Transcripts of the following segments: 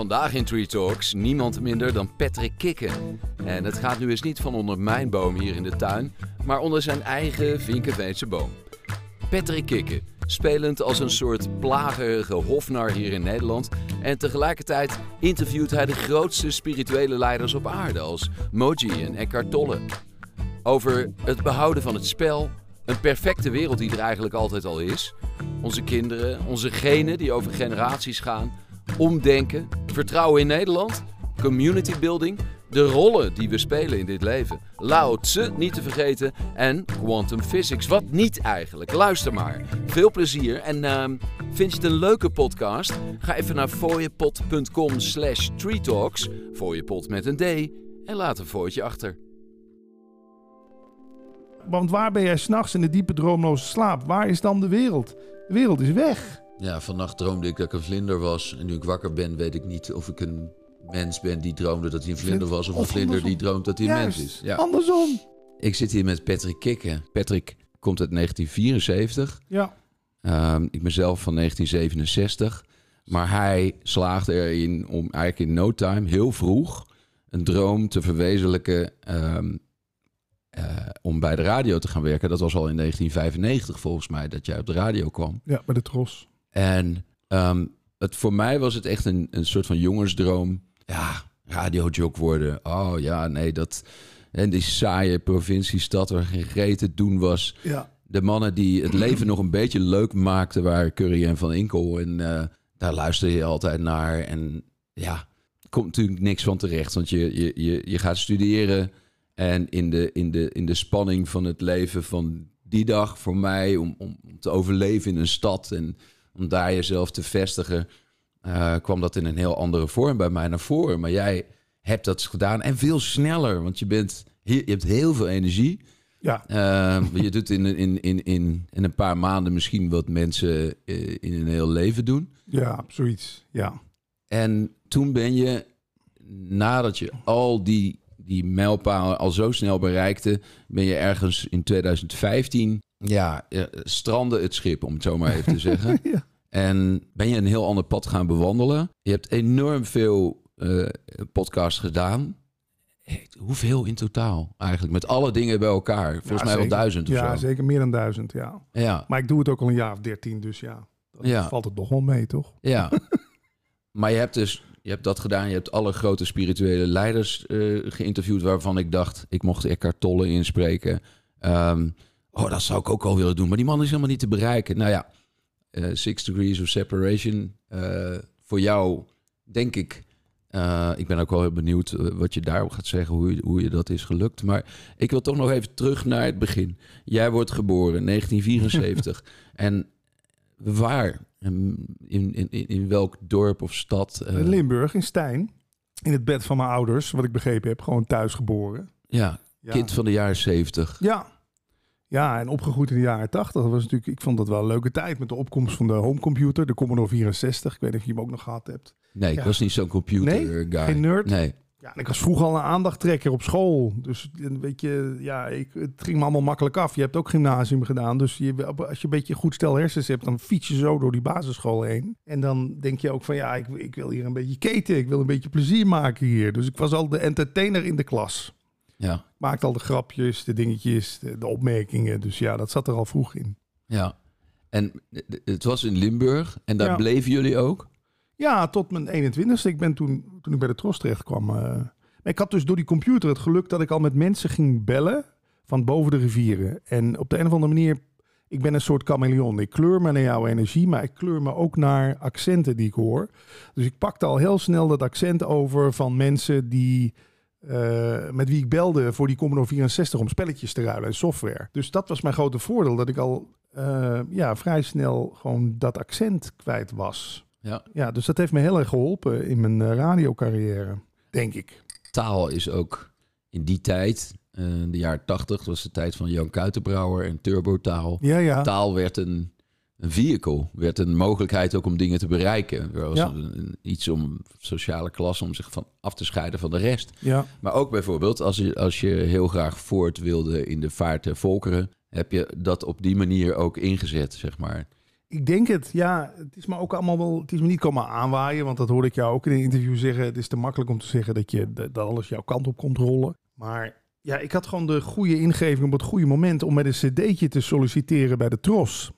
Vandaag in Tree Talks niemand minder dan Patrick Kikken. En het gaat nu eens niet van onder mijn boom hier in de tuin, maar onder zijn eigen Vinkenveense boom. Patrick Kikken, spelend als een soort plagerige hofnar hier in Nederland. En tegelijkertijd interviewt hij de grootste spirituele leiders op aarde als Moji en Eckhart Tolle. Over het behouden van het spel, een perfecte wereld die er eigenlijk altijd al is. Onze kinderen, onze genen die over generaties gaan. Omdenken, vertrouwen in Nederland, community building, de rollen die we spelen in dit leven. Lao Tse niet te vergeten en quantum physics. Wat niet eigenlijk? Luister maar. Veel plezier en ehm, vind je het een leuke podcast? Ga even naar fooiepot.com slash treetalks, fooiepot met een D, en laat een fooitje achter. Want waar ben jij s'nachts in de diepe droomloze slaap? Waar is dan de wereld? De wereld is weg. Ja, vannacht droomde ik dat ik een vlinder was. En nu ik wakker ben, weet ik niet of ik een mens ben die droomde dat hij een vlinder was. Of, Of een vlinder die droomt dat hij een Juist, mens is. Ja. Andersom. Ik zit hier met Patrick Kikken. Patrick komt uit 1974. Ja. Ehm, ik ben zelf van 1967. Maar hij slaagde erin om eigenlijk in no time, heel vroeg, een droom te verwezenlijken ehm, eh, om bij de radio te gaan werken. Dat was al in 1995 volgens mij dat jij op de radio kwam. ja, bij de tros. En ehm, het, voor mij was het echt een, een soort van jongensdroom. Ja, radiojock worden. Oh ja, nee, dat... En die saaie provinciestad waar geen reet te doen was. Ja. De mannen die het leven nog een beetje leuk maakten waren Curry en Van Inkel. En eh, daar luisterde je altijd naar. En ja, er komt natuurlijk niks van terecht. Want je, je, je, je gaat studeren. En in de, in, de, in de spanning van het leven van die dag voor mij... om, om, om te overleven in een stad en om daar jezelf te vestigen... eh, kwam dat in een heel andere vorm bij mij naar voren. Maar jij hebt dat gedaan en veel sneller. Want je, bent, je hebt heel veel energie... Ja. Uh, je doet in, in, in, in, in een paar maanden misschien wat mensen eh, in een heel leven doen. Ja, zoiets. Ja. En toen ben je, nadat je al die, die mijlpalen al zo snel bereikte, ben je ergens in 2015, ja, eh, strandde het schip, om het zo maar even te zeggen. ja. En ben je een heel ander pad gaan bewandelen. Je hebt enorm veel eh, podcasts gedaan. Hoeveel in totaal eigenlijk? Met alle dingen bij elkaar. Volgens Ja, mij wel duizend of Ja, zo. zeker meer dan duizend, ja. Ja, Maar ik doe het ook al een jaar of dertien, dus ja. Ja. valt het toch wel mee, toch? ja. maar je hebt dus je hebt dat gedaan. Je hebt alle grote spirituele leiders eh, geïnterviewd... waarvan ik dacht, ik mocht Eckhart Tolle inspreken. Ehm, oh, dat zou ik ook al willen doen. Maar die man is helemaal niet te bereiken. Nou ja, eh, Six Degrees of Separation. eh, voor jou, denk ik... eh, ik ben ook wel heel benieuwd wat je daarop gaat zeggen, hoe je, hoe je dat is gelukt. Maar ik wil toch nog even terug naar het begin. Jij wordt geboren in 1974. en waar? In, in, in, welk dorp of stad? In Limburg, in Stijn. In het bed van mijn ouders, wat ik begrepen heb. Gewoon thuis geboren. ja, Ja. kind van de jaren 70. Ja. Ja, en opgegroeid in de jaren 80. Dat was natuurlijk, ik vond dat wel een leuke tijd met de opkomst van de homecomputer, de Commodore 64. Ik weet niet of je hem ook nog gehad hebt. Nee, ik Ja. was niet zo'n computer Nee? guy. Geen nerd? Nee. Ja, ik was vroeger al een aandachttrekker op school. Dus een beetje, ja, ik, het ging me allemaal makkelijk af. Je hebt ook gymnasium gedaan. Dus je, als je een beetje goed stel hersens hebt, dan fiets je zo door die basisschool heen. En dan denk je ook van, ja, ik, ik wil hier een beetje keten. Ik wil een beetje plezier maken hier. Dus ik was al de entertainer in de klas. Ja, Maakte al de grapjes, de dingetjes, de, de opmerkingen. Dus ja, dat zat er al vroeg in. ja. En het was in Limburg en daar Ja. bleven jullie ook? Ja, tot mijn 21ste. Ik ben toen, toen ik bij de Tros terecht kwam. eh, maar ik had dus door die computer het geluk dat ik al met mensen ging bellen van boven de rivieren. En op de een of andere manier, ik ben een soort chameleon. Ik kleur me naar jouw energie, maar ik kleur me ook naar accenten die ik hoor. Dus ik pakte al heel snel dat accent over van mensen die, eh, met wie ik belde voor die Commodore 64 om spelletjes te ruilen en software. Dus dat was mijn grote voordeel, dat ik al eh, ja, vrij snel gewoon dat accent kwijt was. Ja. Ja, dus dat heeft me heel erg geholpen in mijn eh, radiocarrière, denk ik. Taal is ook in die tijd, de jaren 80, was de tijd van Jan Kuitenbrouwer en turbotaal. Ja, ja. Taal werd een, een vehicle, werd een mogelijkheid ook om dingen te bereiken. Er was Ja. een, een- iets om sociale klasse om zich van af te scheiden van de rest. ja. Maar ook bijvoorbeeld als je, als je heel graag voort wilde in de vaart der volkeren, heb je dat op die manier ook ingezet, zeg maar. Ik denk het, ja. Het is me ook allemaal wel. Het is me niet komen aanwaaien, want dat hoorde ik jou ook in een interview zeggen. Het is te makkelijk om te zeggen dat, je, dat alles jouw kant op komt rollen. Maar ja, ik had gewoon de goede ingeving op het goede moment om met een cd'tje te solliciteren bij de Tros.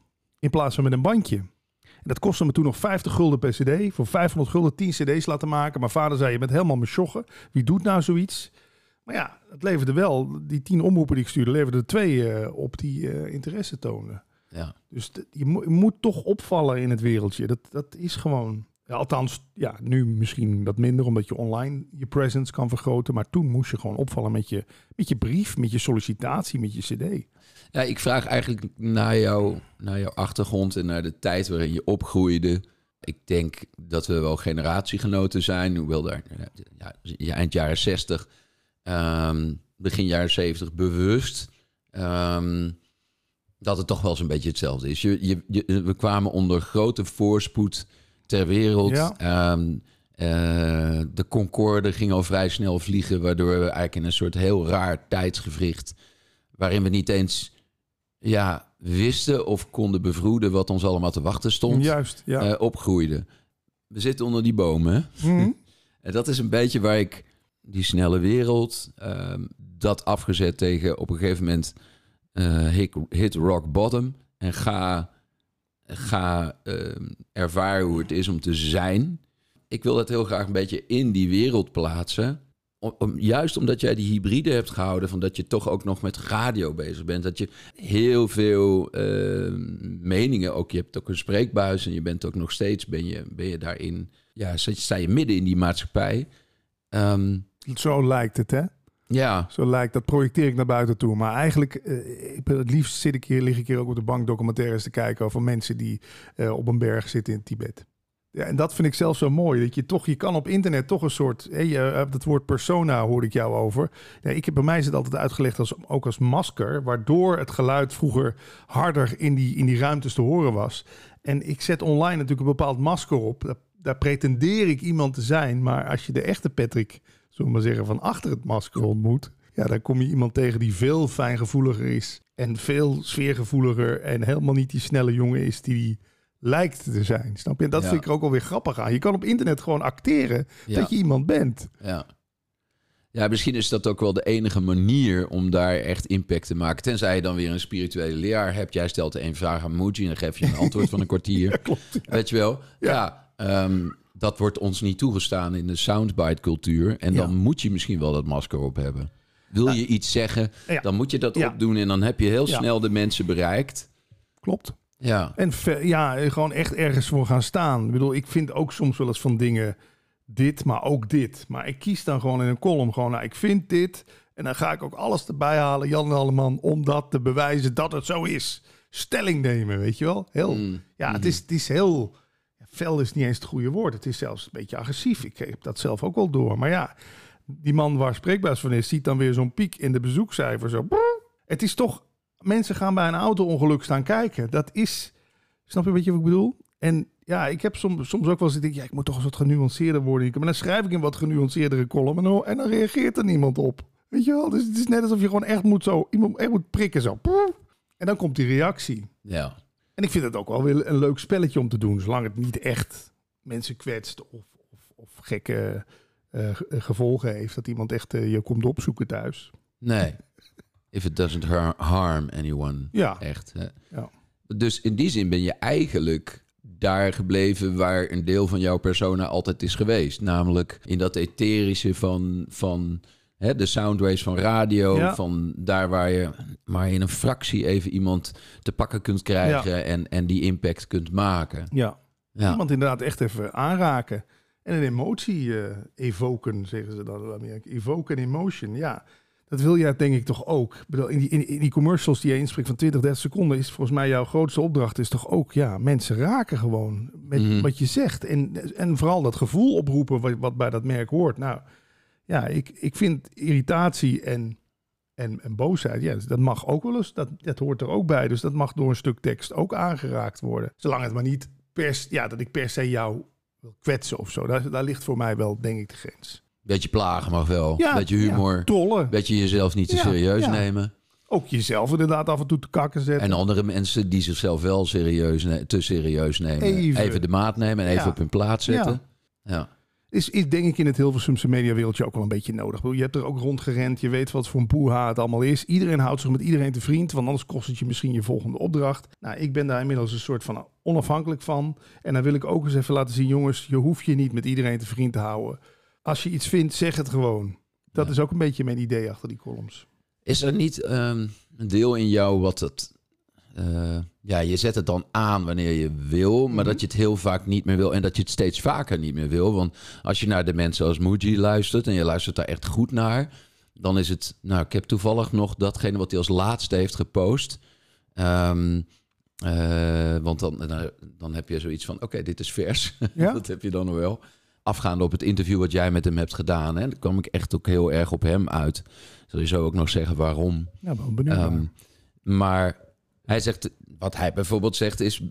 In plaats van met een bandje. En dat kostte me toen nog 50 gulden per cd. Voor 500 gulden 10 cd's laten maken. Mijn vader zei, je bent helemaal mesjoggen. Wie doet nou zoiets? Maar ja, het leverde wel. Die 10 omroepen die ik stuurde, leverden er twee uh, op die uh, interesse tonen. Ja. Dus je, mo je, moet toch opvallen in het wereldje. Dat, dat is gewoon... Ja, althans, ja, nu misschien wat minder, omdat je online je presence kan vergroten. Maar toen moest je gewoon opvallen met je, met je brief, met je sollicitatie, met je cd. Ja, ik vraag eigenlijk naar, jou, naar jouw achtergrond en naar de tijd waarin je opgroeide. Ik denk dat we wel generatiegenoten zijn, hoewel daar ja, eind jaren 60, um, begin jaren 70 bewust. Um, dat het toch wel eens een beetje hetzelfde is. Je, je, je, we kwamen onder grote voorspoed ter wereld. Ja. Um, uh, de Concorde ging al vrij snel vliegen, waardoor we eigenlijk in een soort heel raar tijdsgevricht, waarin we niet eens ja, wisten of konden bevroeden wat ons allemaal te wachten stond, Juist, ja. uh, opgroeiden. We zitten onder die bomen. Mhm. en dat is een beetje waar ik die snelle wereld, uh, dat afgezet tegen op een gegeven moment uh, hit, hit rock bottom en ga, ga uh, ervaren hoe het is om te zijn. Ik wil dat heel graag een beetje in die wereld plaatsen. Om, om, juist omdat jij die hybride hebt gehouden, van dat je toch ook nog met radio bezig bent. Dat je heel veel uh, meningen, ook je hebt ook een spreekbuis en je bent ook nog steeds, ben je, ben je daarin, ja, sta je midden in die maatschappij. Um, Zo lijkt het, hè? Ja. Zo lijkt dat projecteer ik naar buiten toe. Maar eigenlijk, uh, ik ben het liefst zit ik hier, lig ik hier ook op de bank documentaires te kijken over mensen die uh, op een berg zitten in Tibet. Ja, en dat vind ik zelf zo mooi. Dat je toch, je kan op internet toch een soort. Hé, je hebt het woord persona, hoorde ik jou over. Ik heb bij mij is het altijd uitgelegd als ook als masker, waardoor het geluid vroeger harder in die, in die ruimtes te horen was. En ik zet online natuurlijk een bepaald masker op. Daar, pretendeer ik iemand te zijn. Maar als je de echte Patrick zullen we maar zeggen, van achter het masker ontmoet. Ja, dan kom je iemand tegen die veel fijngevoeliger is. En veel sfeergevoeliger. En helemaal niet die snelle jongen is die lijkt te zijn. Snap je? En dat Ja. vind ik er ook alweer grappig aan. Je kan op internet gewoon acteren Ja. dat je iemand bent. Ja. Ja, misschien is dat ook wel de enige manier om daar echt impact te maken. Tenzij je dan weer een spirituele leraar hebt. Jij stelt één vraag aan Muji en dan geef je een antwoord van een kwartier. Klopt. Weet je wel? Ja, ehm, dat wordt ons niet toegestaan in de soundbite-cultuur. En dan moet je misschien wel dat masker op hebben. Wil je iets zeggen, dan moet je dat opdoen. En dan heb je heel snel de mensen bereikt. Klopt. Ja, En ja, gewoon echt ergens voor gaan staan. Ik bedoel, ik vind ook soms wel eens van dingen dit, maar ook dit. Maar ik kies dan gewoon in een column gewoon, nou, ik vind dit. En dan ga ik ook alles erbij halen, Jan en Alleman, om dat te bewijzen dat het zo is. Stelling nemen, weet je wel? Heel, Mm. ja, het is, het is heel... Fel is niet eens het goede woord. Het is zelfs een beetje agressief. Ik heb dat zelf ook wel door. Maar ja, die man waar spreekbaars van is, ziet dan weer zo'n piek in de bezoekcijfers. Zo. Het is toch... Mensen gaan bij een auto-ongeluk staan kijken. Dat is... Snap je een beetje wat ik bedoel? En ja, ik heb soms, soms ook wel eens... ik denk, Ja, ik moet toch eens wat genuanceerder worden. Maar dan schrijf ik een wat genuanceerdere column. En dan, en dan reageert er niemand op. Weet je wel? Dus het is net alsof je gewoon echt moet zo... Iemand echt moet prikken zo. En dan komt die reactie. ja. En ik vind het ook wel weer een leuk spelletje om te doen. Zolang het niet echt mensen kwetst of, of, of gekke eh, ge- gevolgen heeft. Dat iemand echt eh, je komt opzoeken thuis. Nee. If it doesn't har- harm anyone. Ja. Echt. Hè? Ja. Dus in die zin ben je eigenlijk daar gebleven waar een deel van jouw persona altijd is geweest. Namelijk in dat etherische van, van hè, de soundwaves van radio. Ja. Van daar waar je maar in een fractie even iemand te pakken kunt krijgen en, en die impact kunt maken. Ja. Ja, Iemand inderdaad echt even aanraken. En een emotie eh, evoken, zeggen ze dan in Amerika. Evoke an emotion, ja. Dat wil jij denk ik toch ook. In, die, in, die commercials die je inspreekt van 20, 30 seconden... is volgens mij jouw grootste opdracht is toch ook... ja, mensen raken gewoon met Mhm. wat je zegt. En, en vooral dat gevoel oproepen wat, wat bij dat merk hoort. Nou, ja, ik, ik vind irritatie en, en, en boosheid... Ja, dat mag ook wel eens. Dat, dat hoort er ook bij. Dus dat mag door een stuk tekst ook aangeraakt worden. Zolang het maar niet pers, ja, dat ik per se jou wil kwetsen of zo. Daar, daar ligt voor mij wel, denk ik, de grens. Beetje plagen mag wel. Ja, beetje humor. Ja, tollen. beetje jezelf niet te Ja, serieus nemen. ook jezelf inderdaad af en toe te kakken zetten. En andere mensen die zichzelf wel serieus te serieus nemen. Even. Even, de maat nemen en even op hun plaats zetten. Ja. is, is denk ik in het Hilversumse mediawereldje ook wel een beetje nodig. Je hebt er ook rondgerend, je weet wat voor een poeha het allemaal is. Iedereen houdt zich met iedereen te vriend, want anders kost het je misschien je volgende opdracht. Nou, ik ben daar inmiddels een soort van onafhankelijk van. En dan wil ik ook eens even laten zien, jongens, je hoeft je niet met iedereen te vriend te houden. Als je iets vindt, zeg het gewoon. Dat Ja. is ook een beetje mijn idee achter die columns. Is er niet ehm, een deel in jou wat het... eh, ja, je zet het dan aan wanneer je wil, maar Mhm. dat je het heel vaak niet meer wil en dat je het steeds vaker niet meer wil. Want als je naar de mensen als Muji luistert en je luistert daar echt goed naar, dan is het... Nou, ik heb toevallig nog datgene wat hij als laatste heeft gepost. Ehm, eh, want dan, dan, dan heb je zoiets van, oké, dit is vers. Ja? dat heb je dan nog wel. Afgaande op het interview wat jij met hem hebt gedaan. Hè, dan kwam ik echt ook heel erg op hem uit. Zul je zo ook nog zeggen waarom. Ja, ben benieuwd. naar. Ehm, maar hij zegt, wat hij bijvoorbeeld zegt is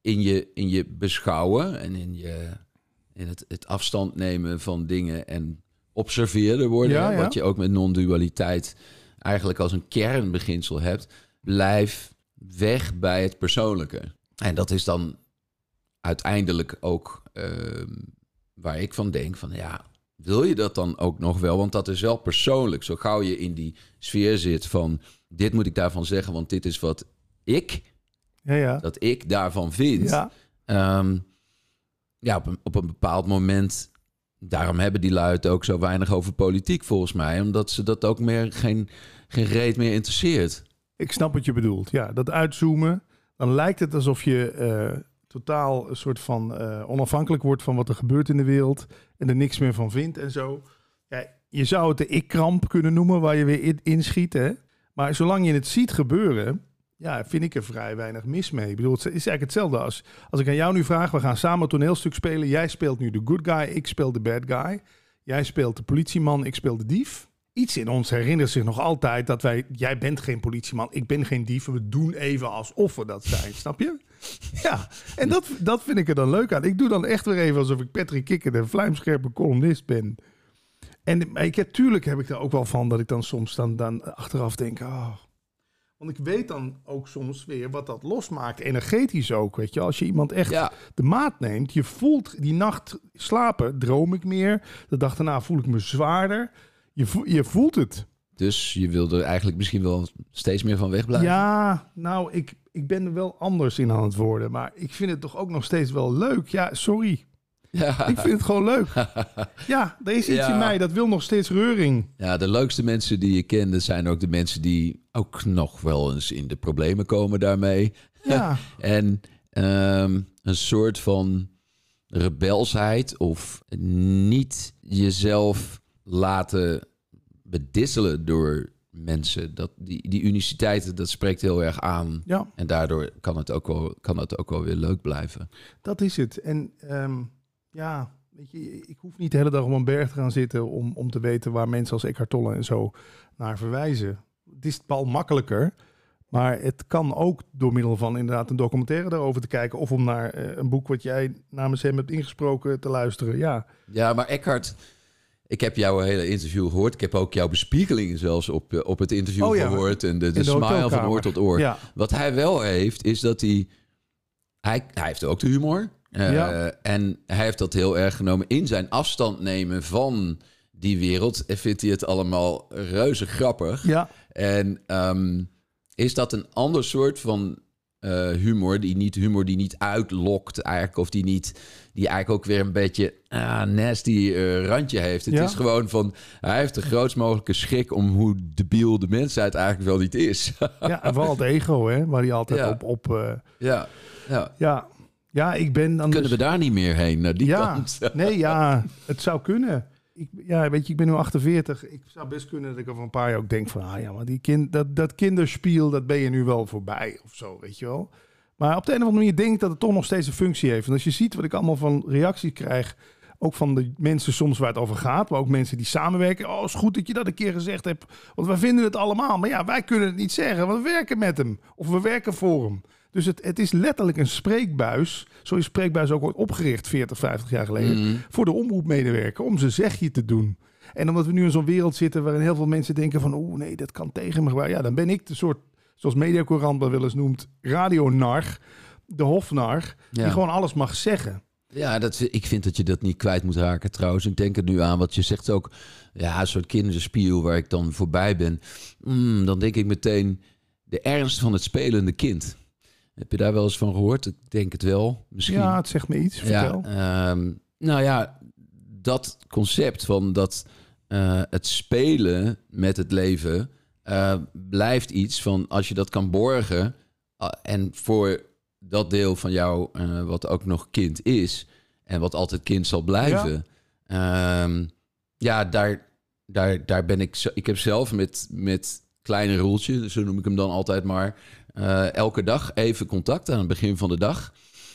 in je, in je beschouwen en in, je, in het, het afstand nemen van dingen en observeerder worden. Ja. Wat je ook met non-dualiteit eigenlijk als een kernbeginsel hebt. Blijf weg bij het persoonlijke. En dat is dan uiteindelijk ook ehm, waar ik van denk van ja, wil je dat dan ook nog wel? Want dat is wel persoonlijk. Zo gauw je in die sfeer zit van dit moet ik daarvan zeggen, want dit is wat ik, ja, ja. dat ik daarvan vind. ja. Ehm, ja, op een, op een bepaald moment. Daarom hebben die lui het ook zo weinig over politiek volgens mij. Omdat ze dat ook meer geen, geen reet meer interesseert. Ik snap wat je bedoelt. Ja, dat uitzoomen. Dan lijkt het alsof je eh, totaal een soort van eh, onafhankelijk wordt van wat er gebeurt in de wereld. En er niks meer van vindt en zo. Ja, je zou het de ik-kramp kunnen noemen, waar je weer in, inschiet. Hè? Maar zolang je het ziet gebeuren, ja, vind ik er vrij weinig mis mee. Ik bedoel, het is eigenlijk hetzelfde als als ik aan jou nu vraag: we gaan samen een toneelstuk spelen. Jij speelt nu de good guy, ik speel de bad guy. Jij speelt de politieman, ik speel de dief. Iets in ons herinnert zich nog altijd dat wij, jij bent geen politieman, ik ben geen dief. We doen even alsof we dat zijn, snap je? Ja, en dat, dat vind ik er dan leuk aan. Ik doe dan echt weer even alsof ik Patrick Kikker, de vlijmscherpe columnist ben. En maar ik heb, tuurlijk heb ik er ook wel van dat ik dan soms dan, dan achteraf denk, oh. Want ik weet dan ook soms weer wat dat losmaakt, energetisch ook, weet je. Als je iemand echt Ja, de maat neemt, je voelt die nacht slapen, droom ik meer. De dag daarna voel ik me zwaarder. Je, vo- je voelt het. dus je wil er eigenlijk misschien wel steeds meer van wegblijven. Ja, nou, ik, ik ben er wel anders in aan het worden. Maar ik vind het toch ook nog steeds wel leuk. Ja, sorry. Ja. Ik vind het gewoon leuk. Ja, er is iets Ja. in mij dat wil nog steeds reuring. Ja, de leukste mensen die je kent, dat zijn ook de mensen die ook nog wel eens in de problemen komen daarmee. Ja, En ehm, een soort van rebelsheid of niet jezelf laten bedisselen door mensen. Dat, die, die uniciteit, dat spreekt heel erg aan. ja, En daardoor kan het ook wel, kan het ook wel weer leuk blijven. dat is het. En ehm, ja, weet je, ik hoef niet de hele dag op een berg te gaan zitten om, om te weten waar mensen als Eckhart Tolle en zo naar verwijzen. Het is wel makkelijker, maar het kan ook door middel van inderdaad een documentaire daarover te kijken of om naar eh, een boek wat jij namens hem hebt ingesproken te luisteren. Ja, Ja, maar Eckhart, ik heb jouw hele interview gehoord. Ik heb ook jouw bespiegelingen zelfs op, eh, op het interview Oh ja, gehoord. En de, de, de smile van oor tot oor. ja, Wat hij wel heeft, is dat hij... Hij, hij heeft ook de humor. Ja. En hij heeft dat heel erg genomen in zijn afstand nemen van die wereld. En vindt hij het allemaal reuze grappig. ja, En ehm, is dat een ander soort van eh, humor, die niet humor die niet uitlokt eigenlijk, of die niet, die eigenlijk ook weer een beetje ah, nasty eh, randje heeft. Het Ja. is gewoon van, hij heeft de grootst mogelijke schrik om hoe debiel de mensheid eigenlijk wel niet is. ja, en vooral het ego, hè, waar hij altijd Ja. op, op eh, ja, ja. ja, ja, ik ben dan Kunnen we daar niet meer heen, naar die ja, kant? nee, ja, het zou kunnen. Ik, ja, weet je, ik ben nu 48. Ik zou best kunnen dat ik over een paar jaar ook denk van... Ah ja, maar die kind, dat, dat kinderspiel, dat ben je nu wel voorbij of zo, weet je wel. Maar op de een of andere manier denk ik dat het toch nog steeds een functie heeft. En als je ziet wat ik allemaal van reacties krijg... ook van de mensen soms waar het over gaat... maar ook mensen die samenwerken. Oh, is goed dat je dat een keer gezegd hebt. Want wij vinden het allemaal. Maar ja, wij kunnen het niet zeggen, want we werken met hem. Of we werken voor hem. Dus het, het is letterlijk een spreekbuis. Zo is spreekbuis ook ooit opgericht 40, 50 jaar geleden Mm. voor de omroepmedewerker om zijn zegje te doen. En omdat we nu in zo'n wereld zitten waarin heel veel mensen denken van... oeh, nee, dat kan tegen me. Ja, dan ben ik de soort, zoals Mediacorant dat wel eens noemt... radionar, de hofnar, die gewoon alles mag zeggen. Ja, dat, ik vind dat je dat niet kwijt moet raken trouwens. Ik denk er nu aan, wat je zegt ook, ja, een soort kinderspiel waar ik dan voorbij ben. Mm, dan denk ik meteen de ernst van het spelende kind. Heb je daar wel eens van gehoord? Ik denk het wel, misschien. Ja, het zegt me iets. Vertel. Ja, ehm, nou ja, dat concept van dat eh, het spelen met het leven eh, blijft iets van als je dat kan borgen ah, en voor dat deel van jou eh, wat ook nog kind is en wat altijd kind zal blijven, ja, ja daar, daar, daar ben ik. zo- Ik heb zelf met, met kleine roeltje, zo noem ik hem dan altijd maar, eh, elke dag even contact aan het begin van de dag.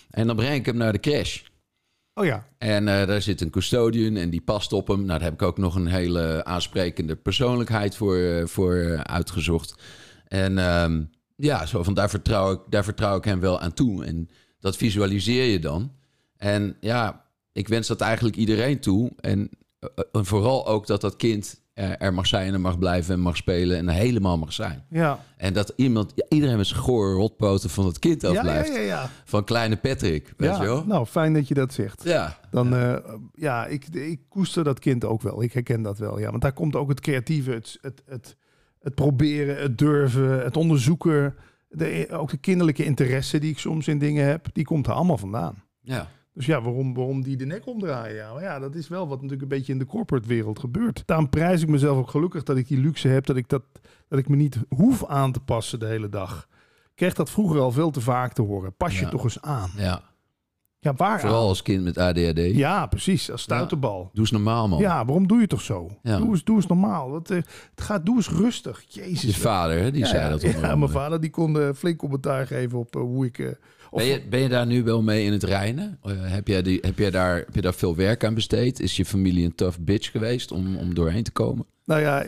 En dan breng ik hem naar de crash. Oh ja, En eh, daar zit een custodian en die past op hem. Nou, daar heb ik ook nog een hele aansprekende persoonlijkheid voor, eh, voor uitgezocht. En ehm, ja, zo van daar vertrouw, ik, daar vertrouw ik hem wel aan toe. En dat visualiseer je dan. En ja, ik wens dat eigenlijk iedereen toe. En, en vooral ook dat dat kind er, er mag zijn en mag blijven en mag spelen en helemaal mag zijn. ja. En dat iemand, ja, iedereen met zijn gore rotpoten van het kind Ja, ja, afblijft. ja, ja. Van kleine Patrick, weet ja. je wel? Nou, fijn dat je dat zegt. Ja. Dan, ja, ja ik, ik koester dat kind ook wel. Ik herken dat wel, ja. Want daar komt ook het creatieve, het, het, het, het proberen, het durven, het onderzoeken. De, ook de kinderlijke interesse die ik soms in dingen heb, die komt er allemaal vandaan. ja. Dus ja, waarom, waarom die de nek omdraaien? Ja, maar ja, dat is wel wat natuurlijk een beetje in de corporate wereld gebeurt. Daarom prijs ik mezelf ook gelukkig dat ik die luxe heb, dat ik, dat, dat ik me niet hoef aan te passen de hele dag. Ik kreeg dat vroeger al veel te vaak te horen. Pas je Ja. toch eens aan. ja. Ja, waar Vooral als kind met ADHD. Ja, precies. Als stuiterbal. Doe eens normaal, man. Ja, waarom doe je toch zo? Ja. Doe, eens, doe eens normaal. Wat, eh, het gaat, doe eens rustig. Jezus. Je vader, hè, die ja, zei ja, dat ja, mijn vader die kon eh, flink commentaar geven op eh, hoe ik... of, Ben je, ben je daar nu wel mee in het reinen? Heb, jij die, heb, jij daar, heb je daar veel werk aan besteed? Is je familie een tough bitch geweest om, om doorheen te komen? Nou ja,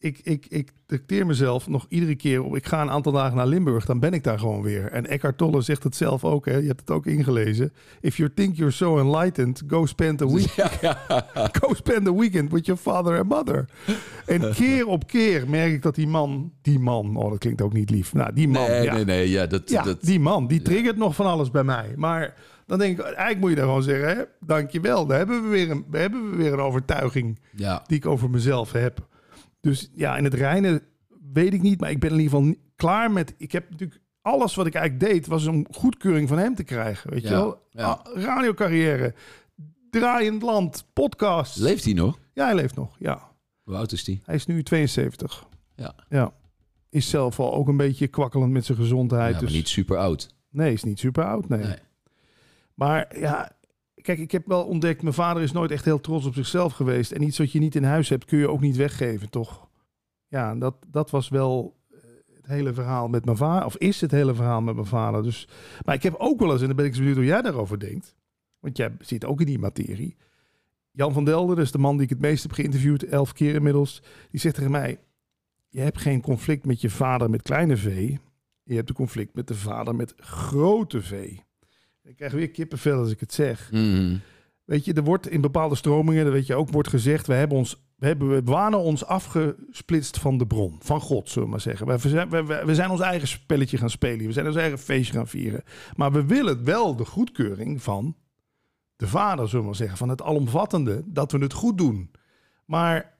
ik, ik, ik dicteer mezelf nog iedere keer op. Ik ga een aantal dagen naar Limburg, dan ben ik daar gewoon weer. En Eckhart Tolle zegt het zelf ook, hè? je hebt het ook ingelezen. If you think you're so enlightened, go spend a week. Go spend a weekend with your father and mother. En keer op keer merk ik dat die man, die man, oh dat klinkt ook niet lief. Nou, die man, Nee, ja, nee, nee. Ja, dat, ja, dat, die man, die triggert nog van alles bij mij. Maar dan denk ik, eigenlijk moet je daar gewoon zeggen, hè, dankjewel. Daar hebben we weer een, hebben we weer een overtuiging die ik over mezelf heb. Dus ja, in het reinen weet ik niet, maar ik ben in ieder geval klaar met. Ik heb natuurlijk alles wat ik eigenlijk deed, was om goedkeuring van hem te krijgen. Weet je wel? ja. Ah, radiocarrière, draaiend land, podcast. Leeft hij nog? ja, hij leeft nog. Ja, Hoe oud is die? hij is nu 72. Ja. ja. Is zelf al ook een beetje kwakkelend met zijn gezondheid. Ja, dus maar niet super oud. nee, is niet super oud. Nee. Nee. Maar ja, kijk, ik heb wel ontdekt, mijn vader is nooit echt heel trots op zichzelf geweest. En iets wat je niet in huis hebt, kun je ook niet weggeven, toch? Ja, dat, dat was wel eh, het hele verhaal met mijn vader, of is het hele verhaal met mijn vader. Dus, maar ik heb ook wel eens, en dan ben ik benieuwd hoe jij daarover denkt. Want jij zit ook in die materie. Jan van Delden, dat is de man die ik het meest heb geïnterviewd, elf keer inmiddels. Die zegt tegen mij, je hebt geen conflict met je vader met kleine v. Je hebt een conflict met de vader met grote v. Ik krijg weer kippenvel als ik het zeg. Mhm. Weet je, er wordt in bepaalde stromingen, dat weet je ook, wordt gezegd, we hebben ons, we hebben, we wanen ons afgesplitst van de bron, van God, zullen we maar zeggen. We zijn, we zijn ons eigen spelletje gaan spelen, we zijn ons eigen feestje gaan vieren. Maar we willen wel de goedkeuring van de vader, zullen we maar zeggen, van het alomvattende, dat we het goed doen. Maar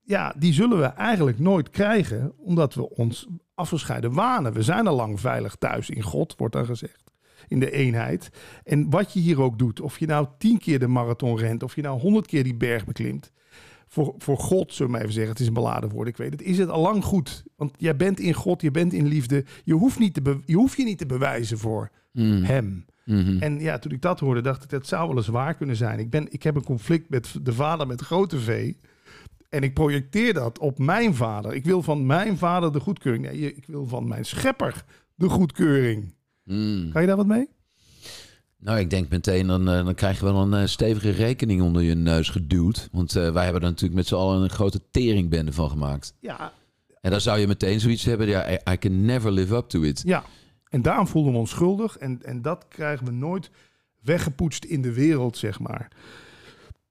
ja, die zullen we eigenlijk nooit krijgen, omdat we ons afgescheiden wanen. We zijn al lang veilig thuis in God, wordt dan gezegd. In de eenheid. En wat je hier ook doet, of je nou tien keer de marathon rent, of je nou honderd keer die berg beklimt. Voor, voor God, zullen we maar even zeggen, het is een beladen woord, ik weet het, is het al lang goed. Want jij bent in God, je bent in liefde. Je hoeft, niet te je, hoeft je niet te bewijzen voor Mhm. hem. Mhm. En ja, toen ik dat hoorde, dacht ik, dat zou wel eens waar kunnen zijn. Ik, ben, ik heb een conflict met de vader met grote V. En ik projecteer dat op mijn vader. Ik wil van mijn vader de goedkeuring. Nee, ik wil van mijn schepper de goedkeuring. Mhm. Kan je daar wat mee? Nou, ik denk meteen, dan, eh, dan krijg je wel een eh, stevige rekening onder je neus geduwd. Want eh, wij hebben er natuurlijk met z'n allen een grote teringbende van gemaakt. Ja. En dan zou je meteen zoiets hebben, ja, I, I can never live up to it. Ja. En daarom voelden we ons schuldig. En, en dat krijgen we nooit weggepoetst in de wereld, zeg maar.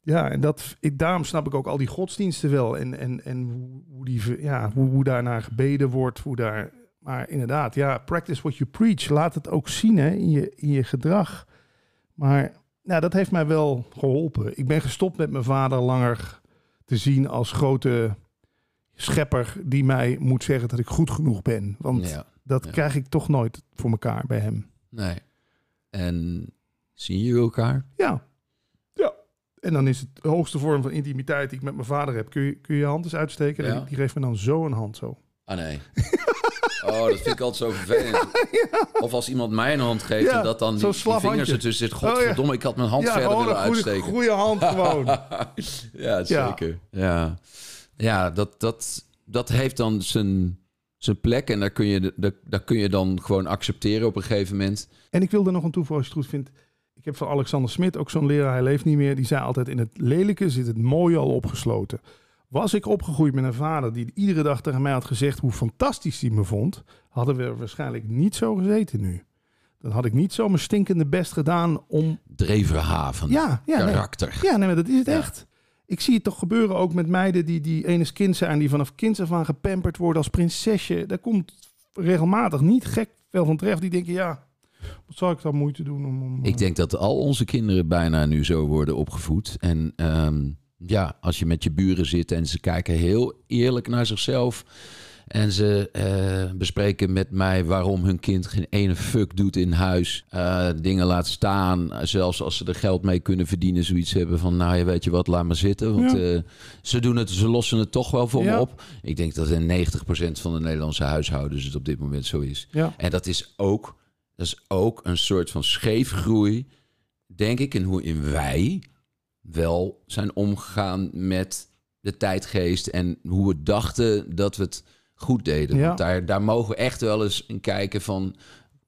Ja, en dat, ik, daarom snap ik ook al die godsdiensten wel. En, en, en hoe, die, ja, hoe, hoe daarnaar gebeden wordt. Hoe daar, maar inderdaad, ja, practice what you preach. Laat het ook zien hè, in, je, in je gedrag. Maar nou, dat heeft mij wel geholpen. Ik ben gestopt met mijn vader langer te zien als grote schepper die mij moet zeggen dat ik goed genoeg ben. Want Ja, dat ja. krijg ik toch nooit voor elkaar bij hem. nee. En zien jullie elkaar? Ja. Ja. En dan is het de hoogste vorm van intimiteit die ik met mijn vader heb. Kun je kun je, je hand eens uitsteken? Ja. Die, die geeft me dan zo een hand zo. Ah nee. Oh, dat vind ik altijd zo vervelend. Of als iemand mij een hand geeft en dat dan die, die vingers handje. ertussen zit. Oh. Godverdomme, ik had mijn hand verder willen goede, uitsteken. goede hand gewoon. ja, zeker. Ja, ja dat, dat, dat heeft dan zijn, zijn plek. En daar kun, je, daar, daar kun je dan gewoon accepteren op een gegeven moment. En ik wil er nog een toevoegen als je het goed vindt. Ik heb van Alexander Smit, ook zo'n leraar, hij leeft niet meer. Die zei altijd, in het lelijke zit het mooie al opgesloten. Was ik opgegroeid met een vader die iedere dag tegen mij had gezegd hoe fantastisch hij me vond, hadden we waarschijnlijk niet zo gezeten nu. Dan had ik niet zo mijn stinkende best gedaan om... Dreverhaven. Ja, ja, nee. karakter. Ja, nee, maar dat is het Ja. echt. Ik zie het toch gebeuren ook met meiden die, die enes kind zijn, die vanaf kinds af aan gepamperd worden als prinsesje. Daar komt regelmatig niet gek veel van terecht. Die denken, ja, wat zou ik dan moeite doen om... om Ik denk dat al onze kinderen bijna nu zo worden opgevoed. En ehm, ja, als je met je buren zit en ze kijken heel eerlijk naar zichzelf. En ze eh, bespreken met mij waarom hun kind geen ene fuck doet in huis. eh, dingen laat staan. Zelfs als ze er geld mee kunnen verdienen. Zoiets hebben van, nou ja, weet je wat, laat maar zitten. Want Ja. eh, ze, doen het, ze lossen het toch wel voor Ja. me op. Ik denk dat in 90% van de Nederlandse huishoudens het op dit moment zo is. Ja, En dat is ook, dat is ook een soort van scheefgroei, denk ik, in hoe in wij wel zijn omgegaan met de tijdgeest en hoe we dachten dat we het goed deden. Ja. Want daar, daar mogen we echt wel eens in kijken van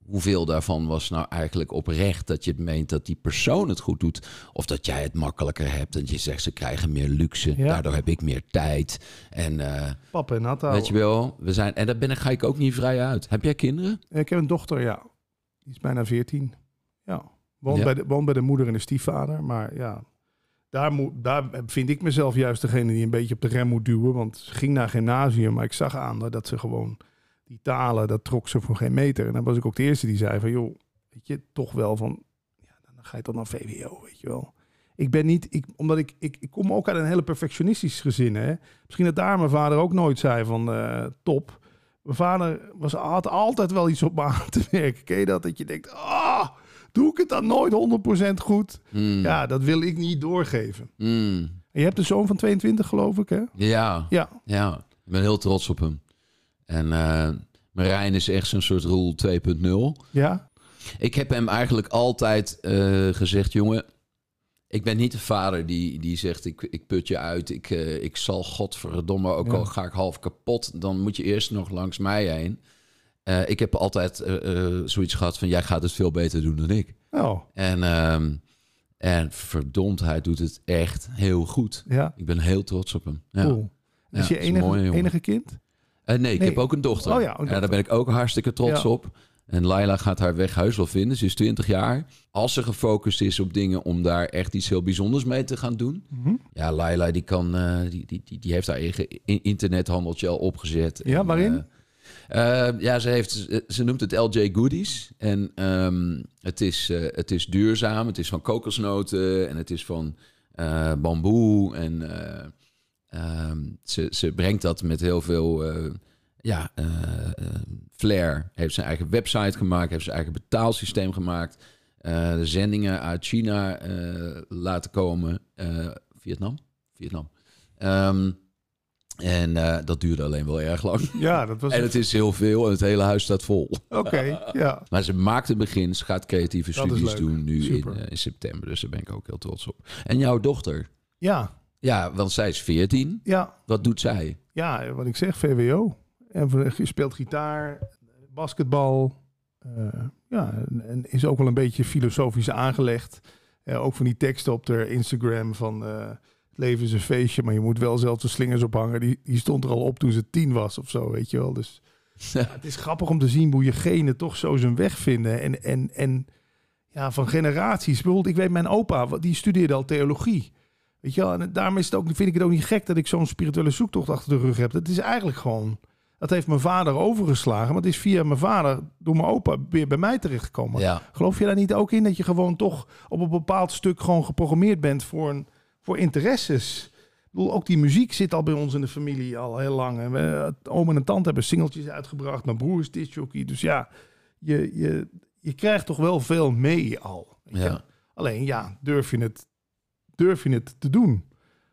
hoeveel daarvan was nou eigenlijk oprecht dat je het meent dat die persoon het goed doet of dat jij het makkelijker hebt en je zegt ze krijgen meer luxe, Ja. daardoor heb ik meer tijd en eh, papa en nat weet je wel, we zijn en daar ben ga ik ook niet vrij uit. Heb jij kinderen? Ik heb een dochter, ja. Die is bijna 14. Ja. Woont, Ja. Bij, de, woont bij de moeder en de stiefvader. Maar ja, daar, vind ik mezelf juist degene die een beetje op de rem moet duwen. Want ze ging naar gymnasium, maar ik zag aan dat ze gewoon die talen, dat trok ze voor geen meter. En dan was ik ook de eerste die zei van, joh, weet je, toch wel van, ja, dan ga je toch naar VWO, weet je wel. Ik ben niet, ik, omdat ik, ik, ik kom ook uit een hele perfectionistisch gezin. Hè? Misschien dat daar mijn vader ook nooit zei van eh, top. Mijn vader was, had altijd wel iets op aan te werken. Ken je dat? Dat je denkt, ah, doe ik het dan nooit 100% goed? Hmm. Ja, dat wil ik niet doorgeven. Hmm. Je hebt een zoon van 22, geloof ik, hè? Ja, Ja, ja. Ik ben heel trots op hem. En eh Marijn is echt zo'n soort rol 2.0. ja, Ik heb hem eigenlijk altijd eh, gezegd, jongen, ik ben niet de vader die, die zegt, ik, ik put je uit, ik, eh, ik zal godverdomme, ook Ja. al ga ik half kapot, dan moet je eerst nog langs mij heen. Eh, ik heb altijd eh, eh, zoiets gehad van, jij gaat het veel beter doen dan ik. oh, En, ehm, en verdomd, hij doet het echt heel goed. ja, Ik ben heel trots op hem. Ja. cool. Ja, is je is enige, mooie enige kind? Nee, ik Nee. heb ook een dochter. Oh ja, En daar ben ik ook hartstikke trots op. En Laila gaat haar weg huis wel vinden. Ze is 20 jaar. Als ze gefocust is op dingen om daar echt iets heel bijzonders mee te gaan doen. Mhm. Ja, Laila die kan, die, die, die, die heeft haar eigen internethandeltje al opgezet. Ja, En, waarin? Eh, ja, ze, heeft, ze noemt het LJ Goodies. En ehm, het, is, eh, het is duurzaam. Het is van kokosnoten en het is van eh, bamboe. En eh, ehm, ze, ze brengt dat met heel veel ja, flair. Heeft zijn eigen website gemaakt, heeft zijn eigen betaalsysteem gemaakt. de zendingen uit China laten komen. Vietnam? Vietnam. Ehm, en eh, dat duurde alleen wel erg lang. Ja, dat was... En het is heel veel en het hele huis staat vol. Oké, ja. Maar ze maakt een begin. Ze gaat creatieve Dat studies doen nu in, eh, in september. Dus daar ben ik ook heel trots op. En jouw dochter? Ja, Ja, want zij is 14. ja, Wat doet zij? ja, wat ik zeg, VWO. En je speelt gitaar, basketbal. eh, ja, en- is ook wel een beetje filosofisch aangelegd. Ook van die teksten op de Instagram van... het leven is een feestje, maar je moet wel zelf de slingers ophangen. Die, die stond er al op toen ze tien was of zo, weet je wel. Dus ja, het is grappig om te zien hoe je genen toch zo zijn weg vinden. En, en, en ja, van generaties. Bijvoorbeeld, ik weet mijn opa, die studeerde al theologie. Weet je wel, en daarom is het ook, vind ik het ook niet gek dat ik zo'n spirituele zoektocht achter de rug heb. Dat is eigenlijk gewoon, dat heeft mijn vader overgeslagen. Maar het is via mijn vader, door mijn opa, weer bij mij terechtgekomen. Ja. Geloof je daar niet ook in dat je gewoon toch op een bepaald stuk gewoon geprogrammeerd bent voor, een, voor interesses? Ik bedoel, ook die muziek zit al bij ons in de familie al heel lang. En we, oom en tante hebben singeltjes uitgebracht. Mijn broer is disjockey. Dus ja, je, je, je krijgt toch wel veel mee al. Ja. Alleen ja, durf je, het, durf je het te doen?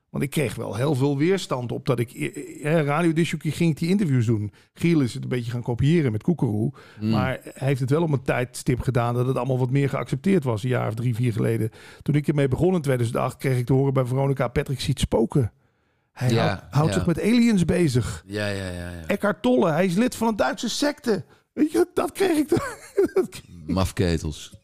Want ik kreeg wel heel veel weerstand op dat ik... eh, Radio Disjockey ging ik die interviews doen. Giel is het een beetje gaan kopiëren met Koekeroe. Mm. Maar hij heeft het wel op een tijdstip gedaan dat het allemaal wat meer geaccepteerd was. Een jaar of drie, vier geleden. Toen ik ermee begon in 2008 kreeg ik te horen bij Veronica... Patrick ziet spoken. Hij Ja, houdt, houdt ja. zich met aliens bezig. Ja, ja, ja. ja. Eckhart Tolle, hij is lid van een Duitse secte. Weet je, dat kreeg ik. Mafketels.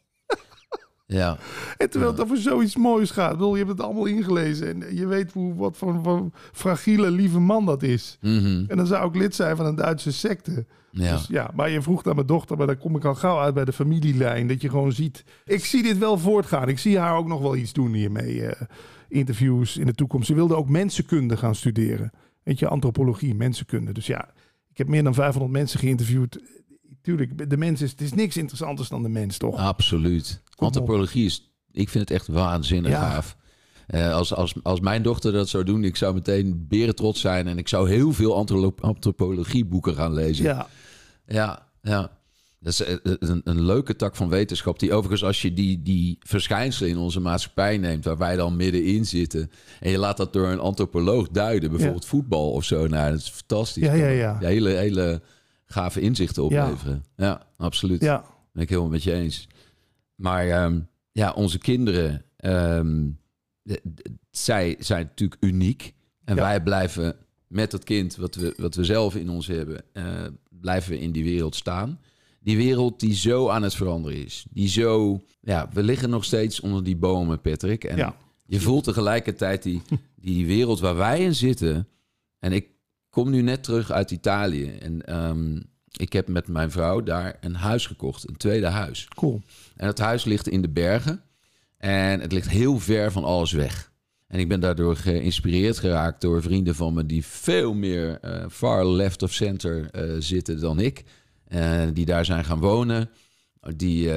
Ja. En terwijl het over zoiets moois gaat. Ik bedoel, je hebt het allemaal ingelezen. En je weet hoe, wat voor een fragiele, lieve man dat is. Mhm. En dan zou ik lid zijn van een Duitse secte. Ja. Dus ja, maar je vroeg naar mijn dochter, maar dan kom ik al gauw uit bij de familielijn. Dat je gewoon ziet. Ik zie dit wel voortgaan. Ik zie haar ook nog wel iets doen hiermee. eh, interviews in de toekomst. Ze wilde ook mensenkunde gaan studeren. Weet je, antropologie, mensenkunde. Dus ja, ik heb meer dan 500 mensen geïnterviewd. Tuurlijk, de mens is, het is niks interessanters dan de mens, toch? Absoluut. op. Antropologie is, ik vind het echt waanzinnig Ja. gaaf. Eh, als, als, als mijn dochter dat zou doen, ik zou meteen beren trots zijn en ik zou heel veel antro- antropologieboeken gaan lezen. Ja, Ja, ja. Dat is eh, een, een leuke tak van wetenschap. Die overigens, als je die, die verschijnselen in onze maatschappij neemt, waar wij dan middenin zitten, en je laat dat door een antropoloog duiden, bijvoorbeeld voetbal of zo, nou, dat is fantastisch. Ja, ja, ja. hele, hele gave inzichten opleveren. Ja, absoluut. ja. Ben ik helemaal met je eens. Maar ehm, ja, onze kinderen, ehm, zij zijn natuurlijk uniek. En Ja. wij blijven met dat kind wat we, wat we zelf in ons hebben, eh, blijven we in die wereld staan. Die wereld die zo aan het veranderen is. Die zo, ja, we liggen nog steeds onder die bomen, Patrick. En Ja. je voelt tegelijkertijd die, die wereld waar wij in zitten. En ik kom nu net terug uit Italië. En ehm, ik heb met mijn vrouw daar een huis gekocht, een tweede huis. Cool. En het huis ligt in de bergen. En het ligt heel ver van alles weg. En ik ben daardoor geïnspireerd geraakt door vrienden van me die veel meer eh, far left of center eh, zitten dan ik. Eh, die daar zijn gaan wonen. Die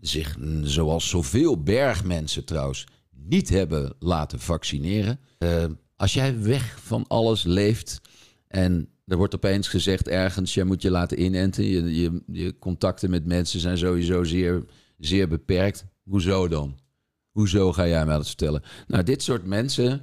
zich, zoals zoveel bergmensen trouwens, niet hebben laten vaccineren. Als jij weg van alles leeft en er wordt opeens gezegd ergens, jij moet je laten inenten. Je, je, je contacten met mensen zijn sowieso zeer, zeer beperkt. Hoezo dan? Hoezo ga jij mij dat vertellen? Nou, dit soort mensen,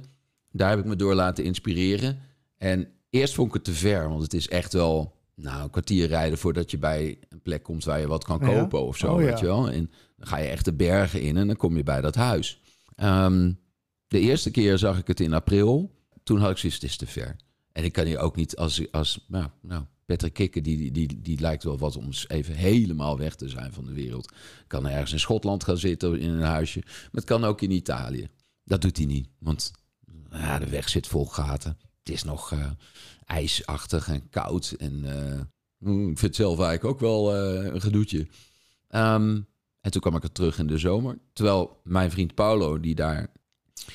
daar heb ik me door laten inspireren. En eerst vond ik het te ver, want het is echt wel nou, een kwartier rijden voordat je bij een plek komt waar je wat kan Ja? kopen of zo, Oh, ja. weet je wel. En dan ga je echt de bergen in en dan kom je bij dat huis. Ehm, de eerste keer zag ik het in april. Toen had ik zoiets, het is te ver. En ik kan hier ook niet als, als nou, nou, Patrick Kikker, die, die, die, lijkt wel wat om even helemaal weg te zijn van de wereld. Kan ergens in Schotland gaan zitten in een huisje. Maar het kan ook in Italië. Dat doet hij niet, want ja, de weg zit vol gaten. Het is nog eh, ijsachtig en koud. En mm, ik vind het zelf eigenlijk ook wel eh, een gedoetje. Ehm, en toen kwam ik er terug in de zomer. Terwijl mijn vriend Paulo, die daar,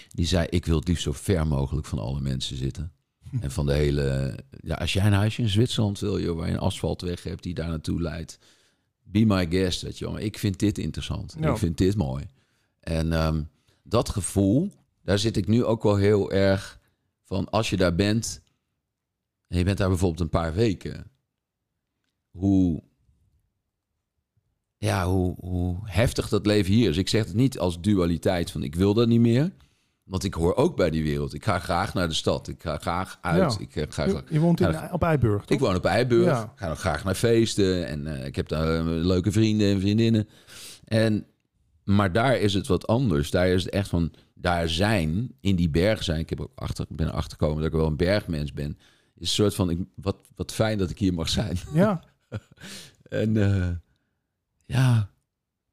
die zei: Ik wil het liefst zo ver mogelijk van alle mensen zitten. En van de hele. Ja, als jij een huisje in Zwitserland wil, joh, waar je een asfaltweg hebt die daar naartoe leidt. Be my guest, weet je wel. Maar ik vind dit interessant. Ja. Ik vind dit mooi. En ehm, dat gevoel, daar zit ik nu ook wel heel erg van. Als je daar bent, en je bent daar bijvoorbeeld een paar weken. Hoe, ja, hoe, hoe heftig dat leven hier is. Ik zeg het niet als dualiteit van ik wil dat niet meer. Want ik hoor ook bij die wereld. Ik ga graag naar de stad. Ik ga graag uit. Ja. Ik eh, ga, Je, je woont in, op Eiburg, toch? ik woon op Eiburg. Ja. Ik ga nog graag naar feesten. En eh, ik heb daar eh, leuke vrienden en vriendinnen. En, maar daar is het wat anders. Daar is het echt van... Daar zijn, in die bergen zijn... Ik heb ook achter, ben erachter gekomen dat ik wel een bergmens ben. Is een soort van... Ik, wat, wat fijn dat ik hier mag zijn. Ja. En eh, ja...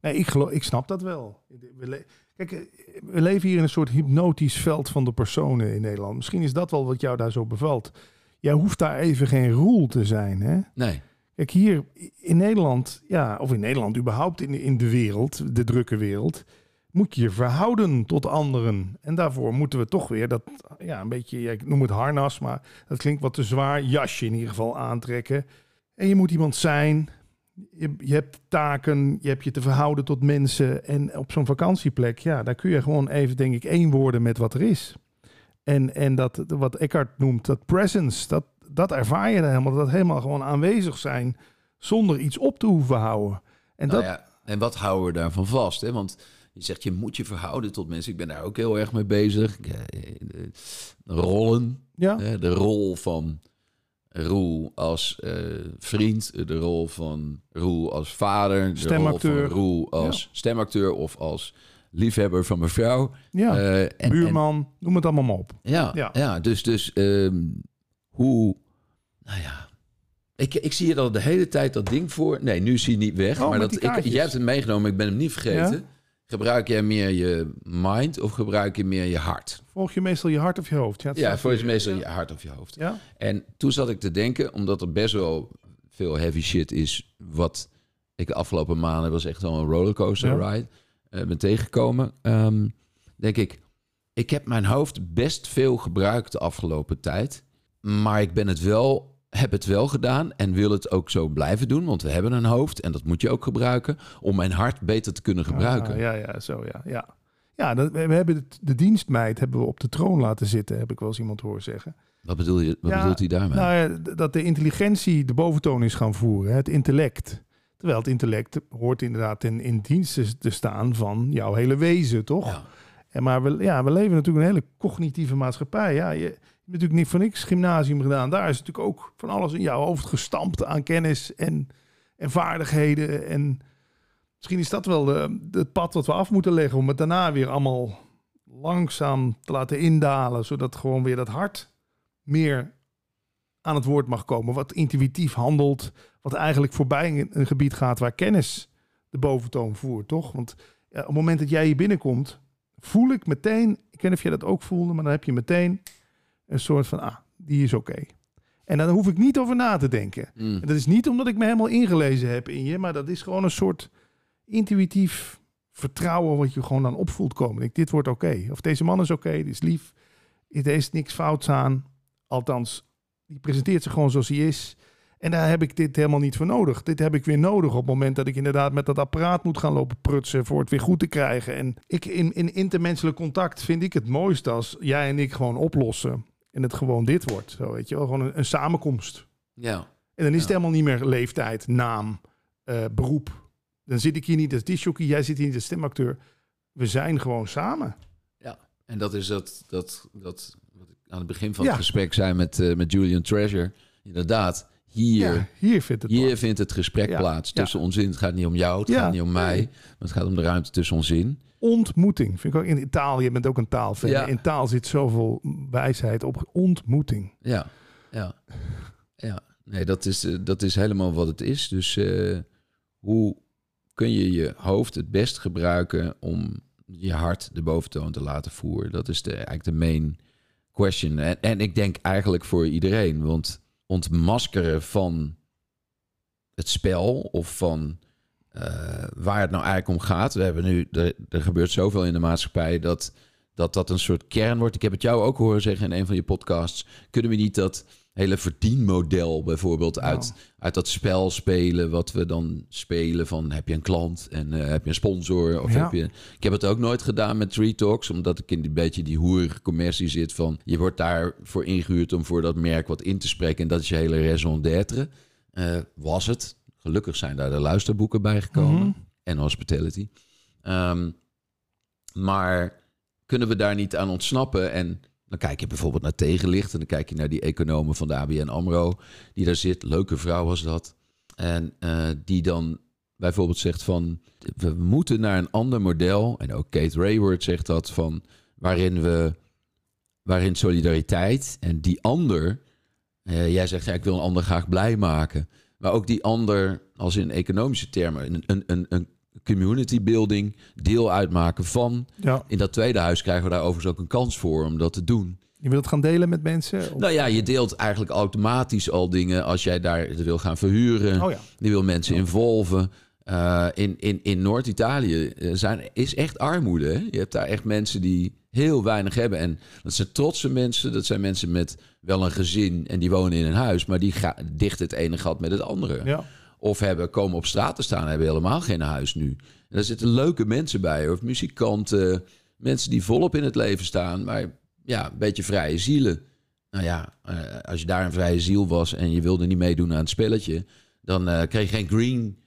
Nee, ik, geloof, ik snap dat wel. We Kijk, eh, we leven hier in een soort hypnotisch veld van de personen in Nederland. Misschien is dat wel wat jou daar zo bevalt. Jij hoeft daar even geen roel te zijn, hè? Nee. Kijk, hier in Nederland, ja, of in Nederland überhaupt in, in de wereld, de drukke wereld. moet je je verhouden tot anderen. En daarvoor moeten we toch weer dat, ja, een beetje, ik noem het harnas, maar dat klinkt wat te zwaar, jasje in ieder geval aantrekken. En je moet iemand zijn. Je, je hebt taken, je hebt je te verhouden tot mensen. En op zo'n vakantieplek, ja, daar kun je gewoon even, denk ik, één worden met wat er is. En, en dat, wat Eckhart noemt, dat presence, dat, dat ervaar je dan helemaal. Dat helemaal gewoon aanwezig zijn zonder iets op te hoeven houden. En Nou dat, ja, en wat houden we daarvan vast? Hè? Want je zegt, je moet je verhouden tot mensen. Ik ben daar ook heel erg mee bezig. Eh, de rollen, ja, de rol van Roel als eh, vriend, de rol van Roel als vader, de rol van Roel als stemacteur of als liefhebber van mevrouw. ja. Eh, en- en- buurman, noem het allemaal maar op. Ja, ja. Ja. dus, dus ehm, hoe... Nou ja, ik, ik zie hier al de hele tijd dat ding voor. Nee, nu is hij niet weg. Oh, maar dat, ik, jij hebt hem meegenomen, ik ben hem niet vergeten. Ja? Gebruik jij meer je mind of gebruik je meer je hart? Volg je meestal je hart of je hoofd? Ja, staat voor je meestal je hart of je hoofd. Ja, En toen zat ik te denken, omdat er best wel veel heavy shit is, wat ik de afgelopen maanden was echt wel een rollercoaster Ja. ride, eh, ben tegengekomen. Ehm, denk ik, ik heb mijn hoofd best veel gebruikt de afgelopen tijd, maar ik ben het wel, heb het wel gedaan en wil het ook zo blijven doen, want we hebben een hoofd en dat moet je ook gebruiken om mijn hart beter te kunnen gebruiken. Ah, ja, ja, zo ja. Ja, ja dat, we hebben de dienstmeid hebben we op de troon laten zitten, heb ik wel eens iemand horen zeggen. Wat bedoel je? Wat Ja, bedoelt hij daarmee? Nou dat de intelligentie de boventoon is gaan voeren, het intellect. Terwijl het intellect hoort inderdaad in, in dienst te- te staan van jouw hele wezen, toch? ja. En maar we, ja, we leven natuurlijk een hele cognitieve maatschappij. Ja, je, hebt natuurlijk niet voor niks gymnasium gedaan. Daar is natuurlijk ook van alles in jouw hoofd gestampt aan kennis en, en vaardigheden. En misschien is dat wel de, het pad wat we af moeten leggen om het daarna weer allemaal langzaam te laten indalen, zodat gewoon weer dat hart meer aan het woord mag komen. Wat intuïtief handelt, wat eigenlijk voorbij een gebied gaat waar kennis de boventoon voert, toch? Want op het moment dat jij hier binnenkomt, voel ik meteen, ik weet niet of jij dat ook voelde, maar dan heb je meteen een soort van, ah, die is oké. En daar hoef ik niet over na te denken. Mm. En dat is niet omdat ik me helemaal ingelezen heb in je, maar dat is gewoon een soort intuïtief vertrouwen wat je gewoon dan opvoelt komen. Ik, dit wordt oké. Of deze man is oké, dit is lief. Er is niks fouts aan. Althans, die presenteert zich gewoon zoals hij is. En daar heb ik dit helemaal niet voor nodig. Dit heb ik weer nodig op het moment dat ik inderdaad met dat apparaat moet gaan lopen prutsen voor het weer goed te krijgen. En ik in, in intermenselijk contact vind ik het mooiste als jij en ik gewoon oplossen. En het gewoon dit wordt. Zo weet je wel, gewoon een, een samenkomst. Ja. En dan is het Ja. helemaal niet meer leeftijd, naam, eh, beroep. Dan zit ik hier niet als disjockey, jij zit hier niet als stemacteur. We zijn gewoon samen. En dat is dat, dat, dat wat ik aan het begin van Ja. het gesprek zei met, eh, met Julian Treasure. Inderdaad, hier, Ja, hier vindt het hier vindt het gesprek Ja. plaats Ja. tussen ons in. Het gaat niet om jou, het gaat niet om mij. Maar het gaat om de ruimte tussen ons in. Ontmoeting. Vind ik ook in taal, je bent ook een taalfan. In taal zit zoveel wijsheid op ontmoeting. Ja, ja, ja. Nee, dat is, eh, dat is helemaal wat het is. Dus eh, hoe kun je je hoofd het best gebruiken om je hart de boventoon te laten voeren? Dat is de, eigenlijk de main question. En, en ik denk eigenlijk voor iedereen, want ontmaskeren van het spel of van eh, waar het nou eigenlijk om gaat. We hebben nu, er, er gebeurt zoveel in de maatschappij dat, dat dat een soort kern wordt. Ik heb het jou ook horen zeggen in een van je podcasts. Kunnen we niet dat hele verdienmodel bijvoorbeeld uit, uit dat spel spelen, wat we dan spelen van heb je een klant en eh, heb je een sponsor of Ja. heb je... Ik heb het ook nooit gedaan met Tree Talks, omdat ik in een beetje die hoerige commercie zit van je wordt daarvoor ingehuurd om voor dat merk wat in te spreken en dat is je hele raison d'être. Eh, was het. Gelukkig zijn daar de luisterboeken bij gekomen Mhm. en hospitality. Ehm, maar kunnen we daar niet aan ontsnappen? En dan kijk je bijvoorbeeld naar tegenlicht en dan kijk je naar die economen van de ABN AMRO die daar zit. Leuke vrouw was dat. En eh, die dan bijvoorbeeld zegt van we moeten naar een ander model. En ook Kate Rayward zegt dat van waarin we waarin solidariteit en die ander. eh, jij zegt ja, ik wil een ander graag blij maken. Maar ook die ander, als in economische termen, een, een, een, een community building deel uitmaken van. Ja. In dat tweede huis krijgen we daar overigens ook een kans voor om dat te doen. Je wilt het gaan delen met mensen? Of- Nou ja, je deelt eigenlijk automatisch al dingen als jij daar wil gaan verhuren. Oh ja. Je wil mensen involven. Uh, in in, in Noord-Italië zijn, is echt armoede. Hè? Je hebt daar echt mensen die heel weinig hebben. En dat zijn trotse mensen. Dat zijn mensen met wel een gezin en die wonen in een huis. Maar die dicht het ene gat met het andere. Ja. Of hebben, komen op straat te staan hebben helemaal geen huis nu. En daar zitten leuke mensen bij. Of muzikanten. Mensen die volop in het leven staan. Maar ja, een beetje vrije zielen. Nou ja, uh, als je daar een vrije ziel was en je wilde niet meedoen aan het spelletje, dan uh, kreeg je geen green,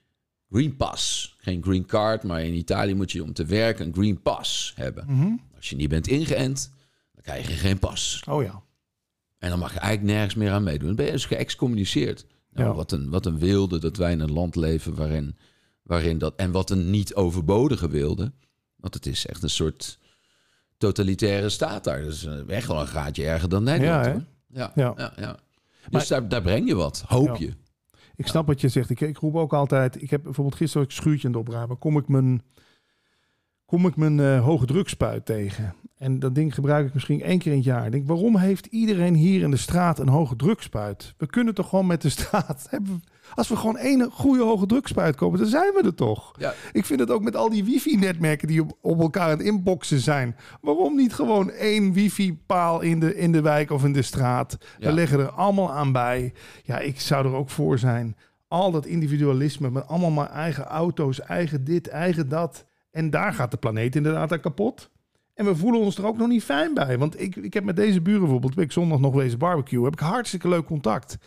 green pass. Geen green card, maar in Italië moet je om te werken een green pass hebben. Mm -hmm. Als je niet bent ingeënt, dan krijg je geen pas. Oh ja. En dan mag je eigenlijk nergens meer aan meedoen. Dan ben je dus geëxcommuniceerd. Nou, Ja. wat, een, wat een wilde dat wij in een land leven waarin, waarin dat... En wat een niet overbodige wilde. Want het is echt een soort totalitaire staat daar. Dus eh, echt wel een gaatje erger dan Nederland. Ja. Ja, Ja. ja. ja, Dus Maar- daar, daar breng je wat, hoop je. Ik snap wat je zegt. Ik, ik roep ook altijd. Ik heb bijvoorbeeld gisteren een schuurtje aan het oprapen. Kom ik mijn, kom ik mijn eh, hoge drukspuit tegen. En dat ding gebruik ik misschien één keer in het jaar. Ik denk, waarom heeft iedereen hier in de straat een hoge drukspuit? We kunnen toch gewoon met de straat. Als we gewoon één goede hoge drukspuit kopen, dan zijn we er toch. Ja. Ik vind het ook met al die wifi-netmerken die op, op elkaar aan het inboxen zijn. Waarom niet gewoon één wifi-paal in de, in de wijk of in de straat? Ja. We leggen er allemaal aan bij. Ja, ik zou er ook voor zijn. Al dat individualisme met allemaal maar eigen auto's, eigen dit, eigen dat. En daar gaat de planeet inderdaad aan kapot. En we voelen ons er ook nog niet fijn bij. Want ik, ik heb met deze buren bijvoorbeeld, ben ik zondag nog wezen barbecue, heb ik hartstikke leuk contact.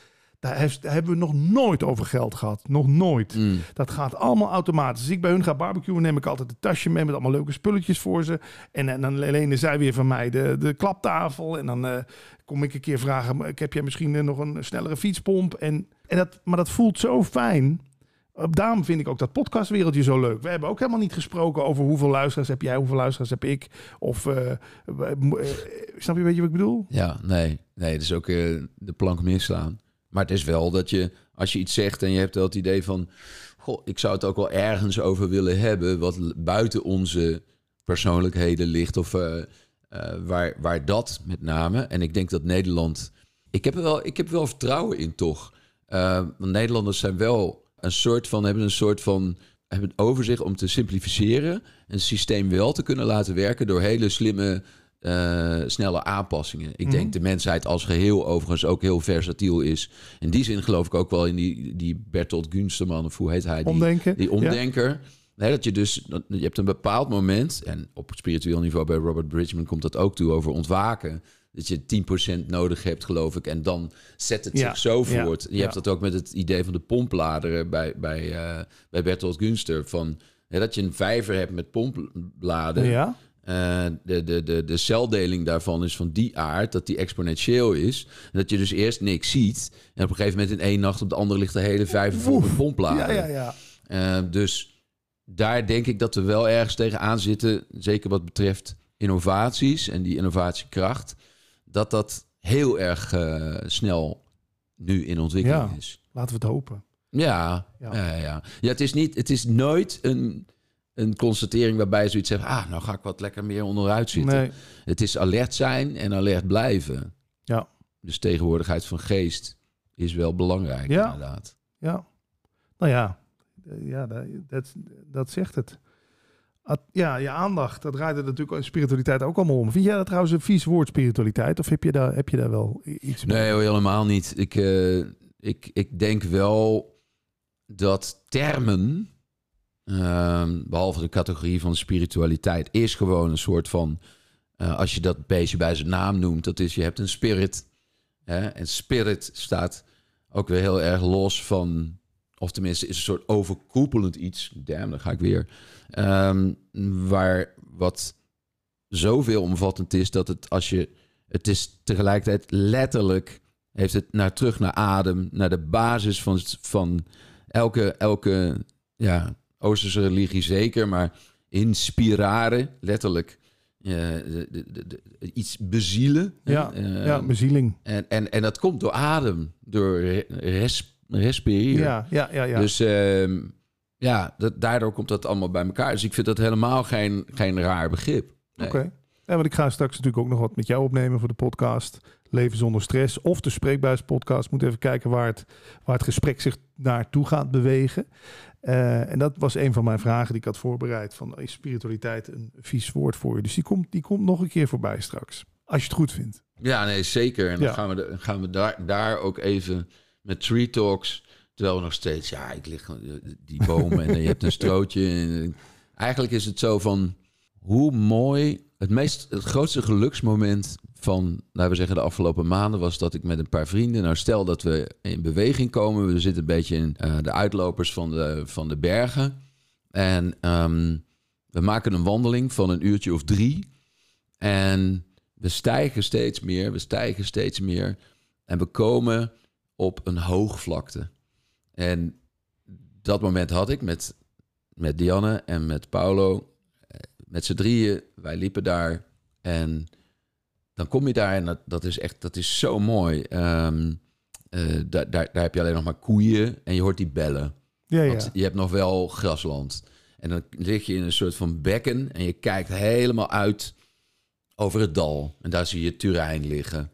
Daar, heeft- daar hebben we nog nooit over geld gehad. Nog nooit. Mm. Dat gaat allemaal automatisch. Als ik bij hun ga barbecuen, neem ik altijd een tasje mee met allemaal leuke spulletjes voor ze. En, en dan lenen zij weer van mij de, de klaptafel. En dan eh, kom ik een keer vragen, "Maar heb jij misschien eh, nog een snellere fietspomp? En, en dat, maar dat voelt zo fijn. Uh, Daarom vind ik ook dat podcastwereldje zo leuk. We hebben ook helemaal niet gesproken over hoeveel luisteraars heb jij, hoeveel luisteraars heb ik. Of, eh, eh, snap je een beetje wat ik bedoel? Ja, nee. Nee, het is ook eh, de plank misslaan. Maar het is wel dat je, als je iets zegt en je hebt wel het idee van... Goh, ik zou het ook wel ergens over willen hebben... wat buiten onze persoonlijkheden ligt. Of eh, eh, waar, waar dat met name... En ik denk dat Nederland... Ik heb er wel, ik heb wel vertrouwen in, toch? Eh, want Nederlanders zijn wel een soort van... hebben een soort van... hebben overzicht om te simplificeren... een systeem wel te kunnen laten werken... door hele slimme eh, snelle aanpassingen. Ik Mhm. denk de mensheid als geheel overigens ook heel versatiel is. In die zin geloof ik ook wel in die, die Bertolt Gunsterman, of hoe heet hij? Die, Omdenken. die Ja. omdenker. Nee, dat je dus, dat, je hebt een bepaald moment, en op spiritueel niveau bij Robert Bridgman komt dat ook toe over ontwaken. Dat je 10% nodig hebt, geloof ik. En dan zet het Ja, zich zo voort. Je hebt dat ook met het idee van de pompbladeren bij, bij, eh, bij Bertolt Gunster. Van, hè, dat je een vijver hebt met pompbladen. Ja, Eh, de, de, de, de celdeling daarvan is van die aard dat die exponentieel is. En dat je dus eerst niks ziet. En op een gegeven moment in één nacht op de andere ligt de hele vijver vol met pompbladen. ja, ja. ja. Eh, dus daar denk ik dat we wel ergens tegenaan zitten. Zeker wat betreft innovaties en die innovatiekracht. Dat dat heel erg eh, snel nu in ontwikkeling Ja. is. Laten we het hopen. Ja, Ja. ja. Ja, het, is niet, het is nooit een, een constatering waarbij je zoiets zegt... ah, nou ga ik wat lekker meer onderuit zitten. Nee. Het is alert zijn en alert blijven. Ja. Dus tegenwoordigheid van geest is wel belangrijk, Ja. inderdaad. Ja, nou ja, eh, ja dat, dat zegt het. Ja, je aandacht, dat draait er natuurlijk in spiritualiteit ook allemaal om. Vind jij dat trouwens een vies woord, spiritualiteit? Of heb je daar, heb je daar wel iets mee? Nee, helemaal niet. Ik, eh, ik, ik denk wel dat termen, ehm, behalve de categorie van spiritualiteit, is gewoon een soort van, eh, als je dat beestje bij zijn naam noemt, dat is je hebt een spirit. Hè? En spirit staat ook weer heel erg los van, of tenminste is een soort overkoepelend iets. Damn, dan ga ik weer. Ehm, waar wat zoveel omvattend is dat het als je het is tegelijkertijd letterlijk heeft het naar terug naar adem, naar de basis van, van elke, elke ja, Oosterse religie zeker, maar inspiraren, letterlijk eh, de, de, de- iets bezielen. Ja, Eh, ja, bezieling. en, en, en dat komt door adem, door re- res, respireren. Ja, ja, ja. ja. Dus ehm, ja, dat, daardoor komt dat allemaal bij elkaar. Dus ik vind dat helemaal geen, geen raar begrip. Nee. Oké. Ja, want ik ga straks natuurlijk ook nog wat met jou opnemen voor de podcast. Leven zonder stress. Of de Spreekbuis-podcast. Moet even kijken waar het, waar het gesprek zich naartoe gaat bewegen. Uh, en dat was een van mijn vragen die ik had voorbereid. Van, is spiritualiteit een vies woord voor je? Dus die komt, die komt nog een keer voorbij straks. Als je het goed vindt. Ja, nee, zeker. En dan gaan we, gaan we daar, daar ook even met Tree Talks... Terwijl we nog steeds, ja, ik lig die bomen en je hebt een strootje. En, eigenlijk is het zo van hoe mooi het, meest, het grootste geluksmoment van, laten we zeggen, de afgelopen maanden was dat ik met een paar vrienden, nou stel dat we in beweging komen, we zitten een beetje in uh, de uitlopers van de, van de bergen. En um, we maken een wandeling van een uurtje of drie. En we stijgen steeds meer, we stijgen steeds meer. En we komen op een hoogvlakte. En dat moment had ik met, met Dianne en met Paulo met z'n drieën, wij liepen daar en dan kom je daar en dat, dat is echt, dat is zo mooi. Um, uh, daar, daar, daar heb je alleen nog maar koeien en je hoort die bellen. Ja, ja. je hebt nog wel grasland. En dan lig je in een soort van bekken en je kijkt helemaal uit over het dal. En daar zie je Turijn liggen,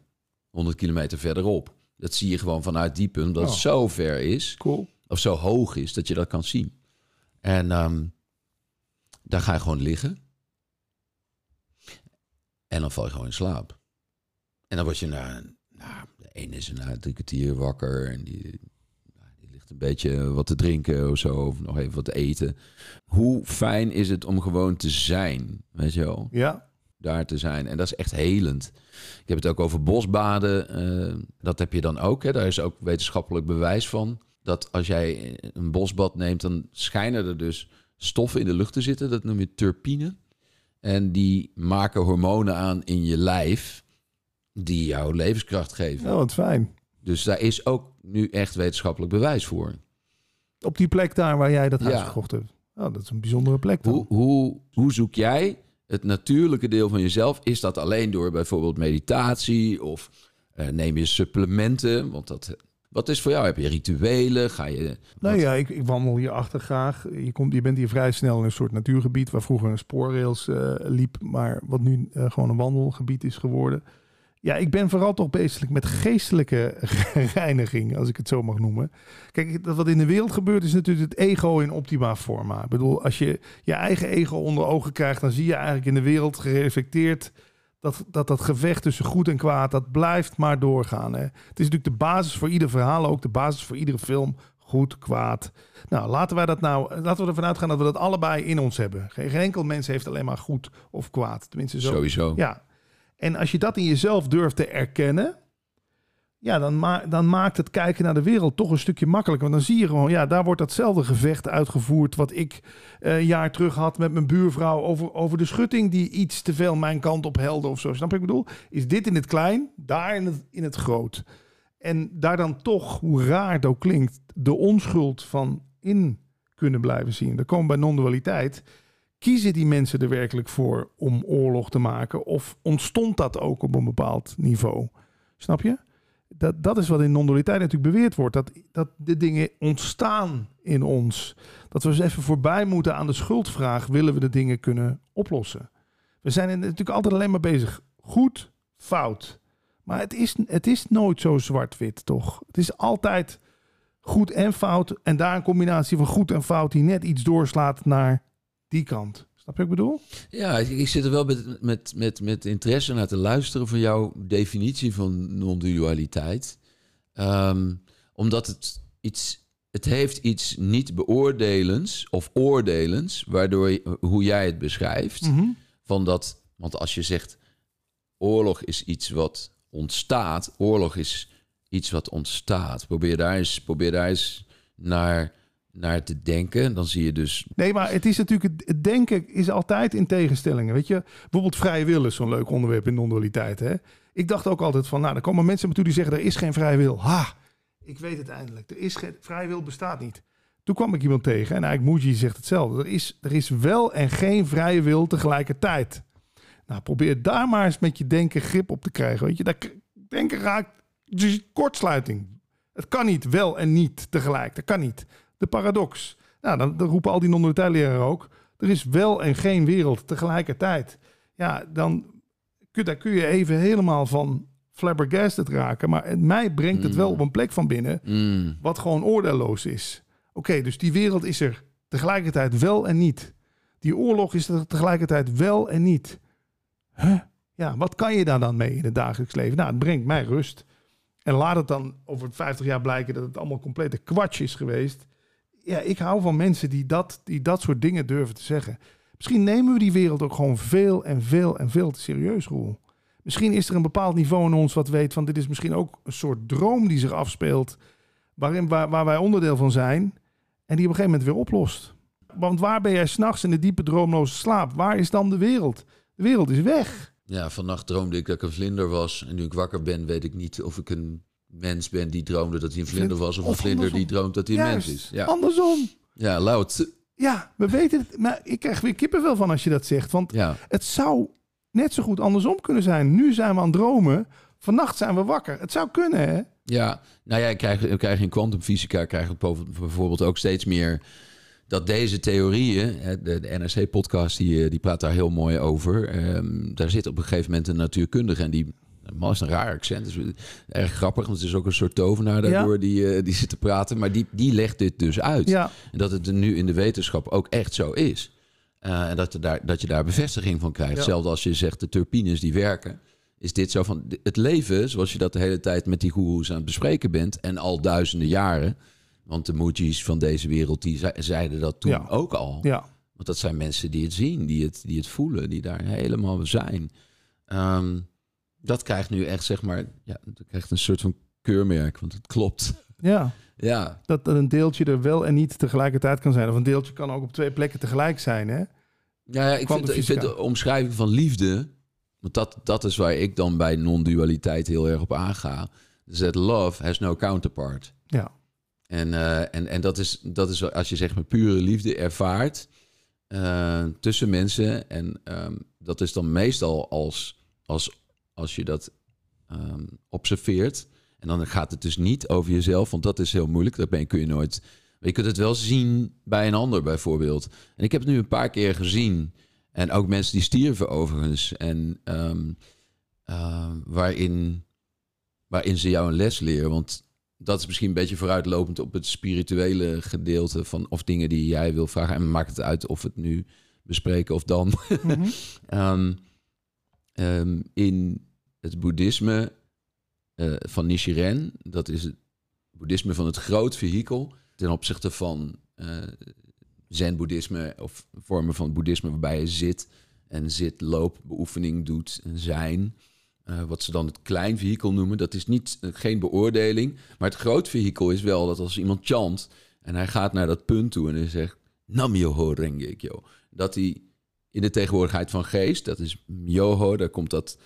100 kilometer verderop. Dat zie je gewoon vanuit die punt, dat het oh. zo ver is. Cool. Of zo hoog is, dat je dat kan zien. En um, daar ga je gewoon liggen. En dan val je gewoon in slaap. En dan word je na, nou, de ene is na drie kwartier wakker en die, die ligt een beetje wat te drinken of zo, of nog even wat te eten. Hoe fijn is het om gewoon te zijn, weet je wel? Ja. Daar te zijn. En dat is echt helend. Ik heb het ook over bosbaden. Uh, dat heb je dan ook. Hè. Daar is ook wetenschappelijk bewijs van. Dat als jij een bosbad neemt, dan schijnen er dus stoffen in de lucht te zitten. Dat noem je terpine. En die maken hormonen aan in je lijf die jouw levenskracht geven. Oh, wat fijn. Dus daar is ook nu echt wetenschappelijk bewijs voor. Op die plek daar waar jij dat huis gekocht hebt. Oh, dat is een bijzondere plek dan. Hoe, hoe, hoe zoek jij het natuurlijke deel van jezelf? Is dat alleen door bijvoorbeeld meditatie of uh, neem je supplementen? Want dat wat is voor jou? Heb je rituelen? Ga je. Nou ja, ik, ik wandel hier achter graag. Je, komt, je bent hier vrij snel in een soort natuurgebied waar vroeger een spoorrails uh, liep, maar wat nu uh, gewoon een wandelgebied is geworden. Ja, ik ben vooral toch bezig met geestelijke reiniging, als ik het zo mag noemen. Kijk, dat wat in de wereld gebeurt is natuurlijk het ego in optima forma. Ik bedoel, als je je eigen ego onder ogen krijgt, dan zie je eigenlijk in de wereld gereflecteerd dat, dat dat gevecht tussen goed en kwaad, dat blijft maar doorgaan. Hè. Het is natuurlijk de basis voor ieder verhaal, ook de basis voor iedere film. Goed, kwaad. Nou, laten wij dat nou, laten we ervan uitgaan dat we dat allebei in ons hebben. Geen, geen enkel mens heeft alleen maar goed of kwaad. Tenminste, zo. Sowieso. Ja. En als je dat in jezelf durft te erkennen, ja, dan, dan maakt het kijken naar de wereld toch een stukje makkelijker. Want dan zie je gewoon, ja, daar wordt datzelfde gevecht uitgevoerd. wat ik uh, een jaar terug had met mijn buurvrouw. Over, over de schutting die iets te veel mijn kant op helde of zo. Snap je ik bedoel? Is dit in het klein, daar in het, in het groot. En daar dan toch, hoe raar het ook klinkt, de onschuld van in kunnen blijven zien. Dan komen bij non-dualiteit. Kiezen die mensen er werkelijk voor om oorlog te maken? Of ontstond dat ook op een bepaald niveau? Snap je? dat, dat is wat in non-dualiteit natuurlijk beweerd wordt. Dat, dat de dingen ontstaan in ons. Dat we eens even voorbij moeten aan de schuldvraag. Willen we de dingen kunnen oplossen? We zijn natuurlijk altijd alleen maar bezig. Goed, fout. Maar het is, het is nooit zo zwart-wit, toch? Het is altijd goed en fout. En daar een combinatie van goed en fout die net iets doorslaat naar die kant. Snap je wat ik bedoel? Ja, ik, zit er wel met, met, met, met interesse naar te luisteren van jouw definitie van non-dualiteit. Ehm, omdat het iets. Het heeft iets niet beoordelens of oordelens, waardoor je, hoe jij het beschrijft. Mhm. Van dat, want als je zegt oorlog is iets wat ontstaat, oorlog is iets wat ontstaat. Probeer daar eens, probeer daar eens naar naar te denken. Dan zie je dus. Nee, maar het is natuurlijk. Het denken is altijd in tegenstellingen. Weet je, bijvoorbeeld vrije wil is zo'n leuk onderwerp in non-dualiteit. Ik dacht ook altijd van. Nou, er komen mensen me toe die zeggen: er is geen vrije wil. Ha, ik weet het eindelijk. Er is geen vrije bestaat niet. Toen kwam ik iemand tegen en eigenlijk Muji zegt hetzelfde. Er is, er is wel en geen vrije wil tegelijkertijd. Nou, probeer daar maar eens met je denken grip op te krijgen. Weet je, denken raakt dus kortsluiting. Het kan niet wel en niet tegelijk. Dat kan niet de paradox. Nou, dan, dan roepen al die non-dualiteit ook. Er is wel en geen wereld tegelijkertijd. Ja, dan kun- daar kun je even helemaal van flabbergasted raken. Maar mij brengt het wel Mm. op een plek van binnen Mm. wat gewoon oordeelloos is. Oké, dus die wereld is er tegelijkertijd wel en niet. Die oorlog is er tegelijkertijd wel en niet. Huh? Ja, wat kan je daar dan mee in het dagelijks leven? Nou, het brengt mij rust. En laat het dan over 50 jaar blijken dat het allemaal complete kwatsch is geweest. Ja, ik hou van mensen die dat, die dat soort dingen durven te zeggen. Misschien nemen we die wereld ook gewoon veel en veel en veel te serieus, Roel. Misschien is er een bepaald niveau in ons wat weet van dit is misschien ook een soort droom die zich afspeelt. Waarin, waar, waar wij onderdeel van zijn. En die op een gegeven moment weer oplost. Want waar ben jij s'nachts in de diepe droomloze slaap? Waar is dan de wereld? De wereld is weg. Ja, vannacht droomde ik dat ik een vlinder was. En nu ik wakker ben, weet ik niet of ik een mens ben die droomde dat hij een vlinder was. Of, Of een vlinder die droomt dat hij een mens is. Ja, Andersom. ja Laut. Ja, we weten het. Maar ik krijg weer kippenvel van als je dat zegt. Want Ja. het zou net zo goed andersom kunnen zijn. Nu zijn we aan het dromen. Vannacht zijn we wakker. Het zou kunnen, hè? Ja, nou ja, ik krijg, krijgen in kwantumfysica krijgen we boven- bijvoorbeeld ook steeds meer dat deze theorieën, de, de NRC-podcast die, eh, die praat daar heel mooi over. Ehm, daar zit op een gegeven moment een natuurkundige en die man is een raar accent, is erg grappig, want het is ook een soort tovenaar daardoor die, eh, die zit te praten, maar die, die legt dit dus uit. Ja. En dat het er nu in de wetenschap ook echt zo is. Eh, en dat, er daar, dat je daar bevestiging van krijgt. Ja. Hetzelfde als je zegt de turbines die werken. Is dit zo van het leven, zoals je dat de hele tijd met die goeroes aan het bespreken bent. En al duizenden jaren. Want de Mujis van deze wereld die ze- zeiden dat toen ook al. Ja. Want dat zijn mensen die het zien, die het, die het voelen, die daar helemaal zijn. Ehm, dat krijgt nu echt, zeg maar, ja, dat krijgt een soort van keurmerk, want het klopt. Ja. Ja, Dat dat een deeltje er wel en niet tegelijkertijd kan zijn. Of een deeltje kan ook op twee plekken tegelijk zijn, hè? Ja, ja ik, vind, ik vind de omschrijving van liefde... want dat, dat is waar ik dan bij non-dualiteit heel erg op aanga... is that love has no counterpart. Ja. En, eh, en, en dat, is, dat is als je zeg maar pure liefde ervaart... eh, tussen mensen. En ehm, dat is dan meestal als, als, als je dat ehm, observeert... en dan gaat het dus niet over jezelf... want dat is heel moeilijk, dat ben, kun je nooit... Maar je kunt het wel zien bij een ander bijvoorbeeld. En ik heb het nu een paar keer gezien. En ook mensen die stierven overigens. En ehm, eh, waarin, waarin ze jou een les leren. Want dat is misschien een beetje vooruitlopend op het spirituele gedeelte van of dingen die jij wil vragen. En maakt het uit of we het nu bespreken of dan. Mhm. Ehm, ehm, in het boeddhisme eh, van Nichiren, dat is het boeddhisme van het groot vehikel ten opzichte van eh zen-boeddhisme of vormen van boeddhisme waarbij je zit en zit, loop, beoefening doet en zijn. Eh, wat ze dan het klein vehikel noemen. Dat is niet, geen beoordeling. Maar het groot vehikel is wel dat als iemand chant en hij gaat naar dat punt toe en hij zegt Nam Yoho Rengekyo. Dat hij in de tegenwoordigheid van geest, dat is Yoho, daar komt dat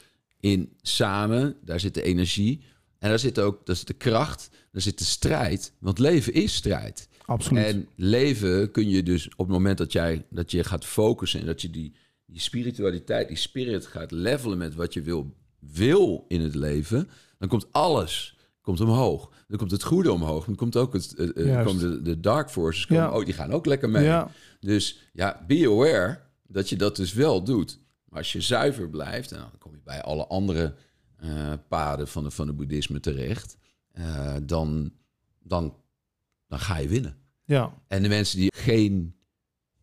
in samen. Daar zit de energie. En daar zit ook daar zit de kracht, daar zit de strijd. Want leven is strijd. Absoluut. En leven kun je dus op het moment dat jij dat je gaat focussen en dat je die, die spiritualiteit, die spirit gaat levelen met wat je wil, wil in het leven, dan komt alles komt omhoog. Dan komt het goede omhoog. Dan komt ook het, komen de, de dark forces. Komen, Ja. Oh, die gaan ook lekker mee. Ja. Dus ja, be aware dat je dat dus wel doet. Maar als je zuiver blijft, en dan kom je bij alle andere eh, paden van de, van de boeddhisme terecht, eh, dan, dan, dan ga je winnen. Ja. En de mensen die geen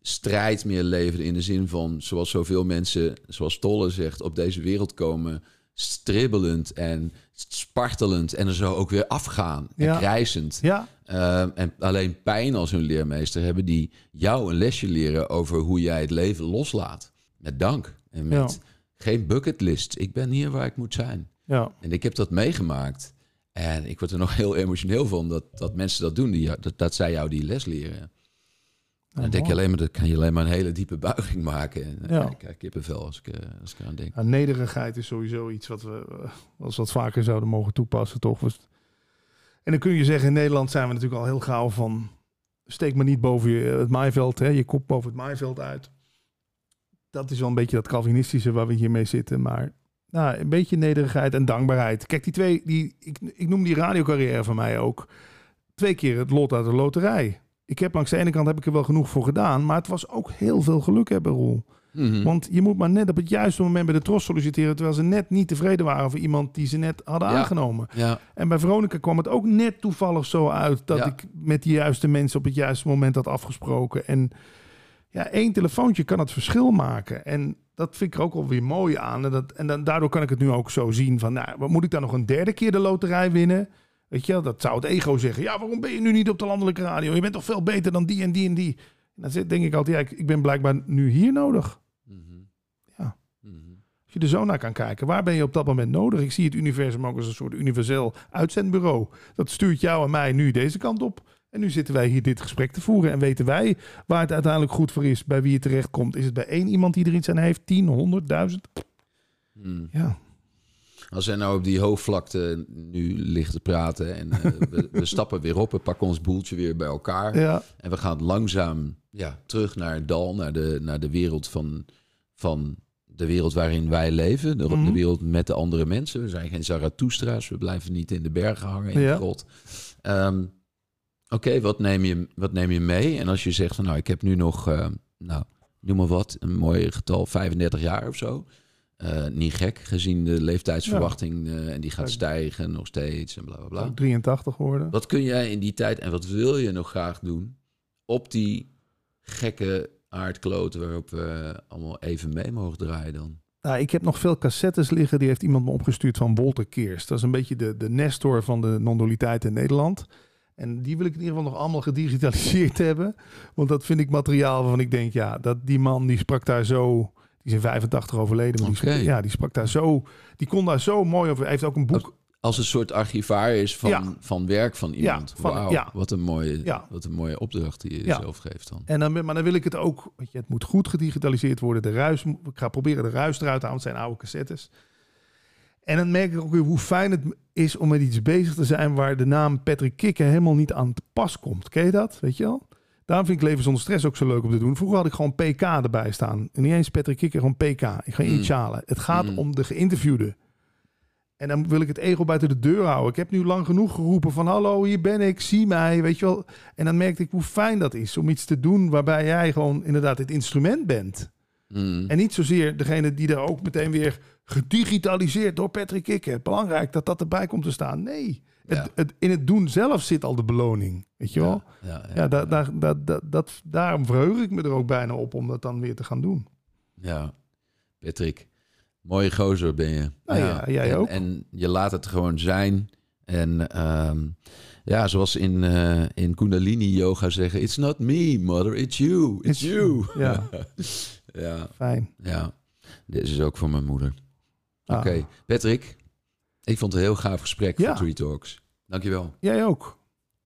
strijd meer leveren in de zin van, zoals zoveel mensen, zoals Tolle zegt, op deze wereld komen, stribbelend en spartelend en er zo ook weer afgaan en Ja. krijzend. Ja. Ehm, en alleen pijn als hun leermeester hebben die jou een lesje leren over hoe jij het leven loslaat. Met dank en met geen bucketlist. Ik ben hier waar ik moet zijn. Ja. En ik heb dat meegemaakt. En ik word er nog heel emotioneel van dat, dat mensen dat doen, die, dat, dat zij jou die les leren. En dan denk je alleen maar, dat kan je alleen maar een hele diepe buiging maken. En Ja. krijg ik krijg kippenvel als ik, eh, als ik eraan denk. Ja, nederigheid is sowieso iets wat we eh, als wat vaker zouden mogen toepassen, toch? En dan kun je zeggen, in Nederland zijn we natuurlijk al heel gauw van... steek maar niet boven je, het maaiveld, hè, je kop boven het maaiveld uit. Dat is wel een beetje dat Calvinistische waar we hiermee zitten. Maar nou, een beetje nederigheid en dankbaarheid. Kijk, die twee, die, ik, ik noem die radiocarrière van mij ook... twee keer het lot uit de loterij. Ik heb langs de ene kant heb ik er wel genoeg voor gedaan... maar het was ook heel veel geluk hebben, Roel. Mhm. Want je moet maar net op het juiste moment bij de Tros solliciteren... terwijl ze net niet tevreden waren over iemand die ze net hadden Ja. aangenomen. Ja, En bij Veronica kwam het ook net toevallig zo uit... dat Ja. ik met de juiste mensen op het juiste moment had afgesproken. En ja, één telefoontje kan het verschil maken. En dat vind ik er ook alweer mooi aan. En, dat, en dan, daardoor kan ik het nu ook zo zien van... nou, wat moet ik dan nog een derde keer de loterij winnen? Weet je, wel, dat zou het ego zeggen. Ja, waarom ben je nu niet op de landelijke radio? Je bent toch veel beter dan die en die en die? En dan denk ik altijd, ja, ik, ik ben blijkbaar nu hier nodig. Mhm. Ja. Mhm. Als je er zo naar kan kijken, waar ben je op dat moment nodig? Ik zie het universum ook als een soort universeel uitzendbureau. Dat stuurt jou en mij nu deze kant op. En nu zitten wij hier dit gesprek te voeren. En weten wij waar het uiteindelijk goed voor is, bij wie het terecht komt. Is het bij één iemand die er iets aan heeft? 10, 100, 1000? Mhm. Ja. Als wij nou op die hoogvlakte nu liggen te praten en eh, we, we stappen weer op, we pakken ons boeltje weer bij elkaar ja. en we gaan langzaam ja, terug naar het dal, naar de, naar de wereld van, van de wereld waarin wij leven, de, Mhm. de wereld met de andere mensen. We zijn geen Zarathustra's, we blijven niet in de bergen hangen in Ja. de grot. Oké, wat, neem je, wat neem je mee? En als je zegt van nou, ik heb nu nog, eh, nou, noem maar wat, een mooi getal, 35 jaar of zo. Eh, niet gek, gezien de leeftijdsverwachting eh, en die gaat Ja. stijgen nog steeds en bla bla bla. Ook 83 geworden. Wat kun jij in die tijd en wat wil je nog graag doen op die gekke aardkloten waarop we allemaal even mee mogen draaien dan? Nou, ik heb nog veel cassettes liggen. Die heeft iemand me opgestuurd van Walter Keers. Dat is een beetje de, de Nestor van de non-dualiteit in Nederland. En die wil ik in ieder geval nog allemaal gedigitaliseerd hebben. Want dat vind ik materiaal waarvan ik denk, ja, dat die man die sprak daar zo. Die is in 85 overleden. Maar die, ja, die sprak daar zo. Die kon daar zo mooi over. Hij heeft ook een boek. Als een soort archivaar is van, Ja. van werk van iemand. van- Wauw, ja. wat, een mooie, Ja. wat een mooie opdracht die je zelf geeft dan. En dan, maar dan wil ik het ook. Weet je, het moet goed gedigitaliseerd worden. De ruis, ik ga proberen de ruis eruit te halen. Het zijn oude cassettes. En dan merk ik ook weer hoe fijn het is om met iets bezig te zijn waar de naam Patrick Kikker helemaal niet aan te pas komt. Ken je dat? Weet je wel? Daarom vind ik Leven zonder stress ook zo leuk om te doen. Vroeger had ik gewoon PK erbij staan. En niet eens Patrick Kikker, gewoon PK. Ik ga Mm. initialen. Het gaat Mm. om de geïnterviewde. En dan wil ik het ego buiten de deur houden. Ik heb nu lang genoeg geroepen van hallo, hier ben ik, zie mij, weet je wel. En dan merkte ik hoe fijn dat is om iets te doen waarbij jij gewoon inderdaad het instrument bent. Mm. En niet zozeer degene die daar ook meteen weer gedigitaliseerd door Patrick Kikker. Belangrijk dat dat erbij komt te staan. Nee, Ja. het, het, in het doen zelf zit al de beloning. Weet je wel? Ja, ja, Ja, daar, daar, dat, daarom verheug ik me er ook bijna op om dat dan weer te gaan doen. Ja, Patrick, mooie gozer ben je. Nou ja, jij en, ook. En je laat het gewoon zijn. En ehm, ja, zoals in, eh, in Kundalini yoga zeggen, it's not me, mother, it's you, it's, It's you. Ja, ja, fijn. ja. Dit is ook voor mijn moeder. Ah. Oké, Patrick, ik vond het een heel gaaf gesprek Ja. voor Tree Talks. Dankjewel. Jij ook.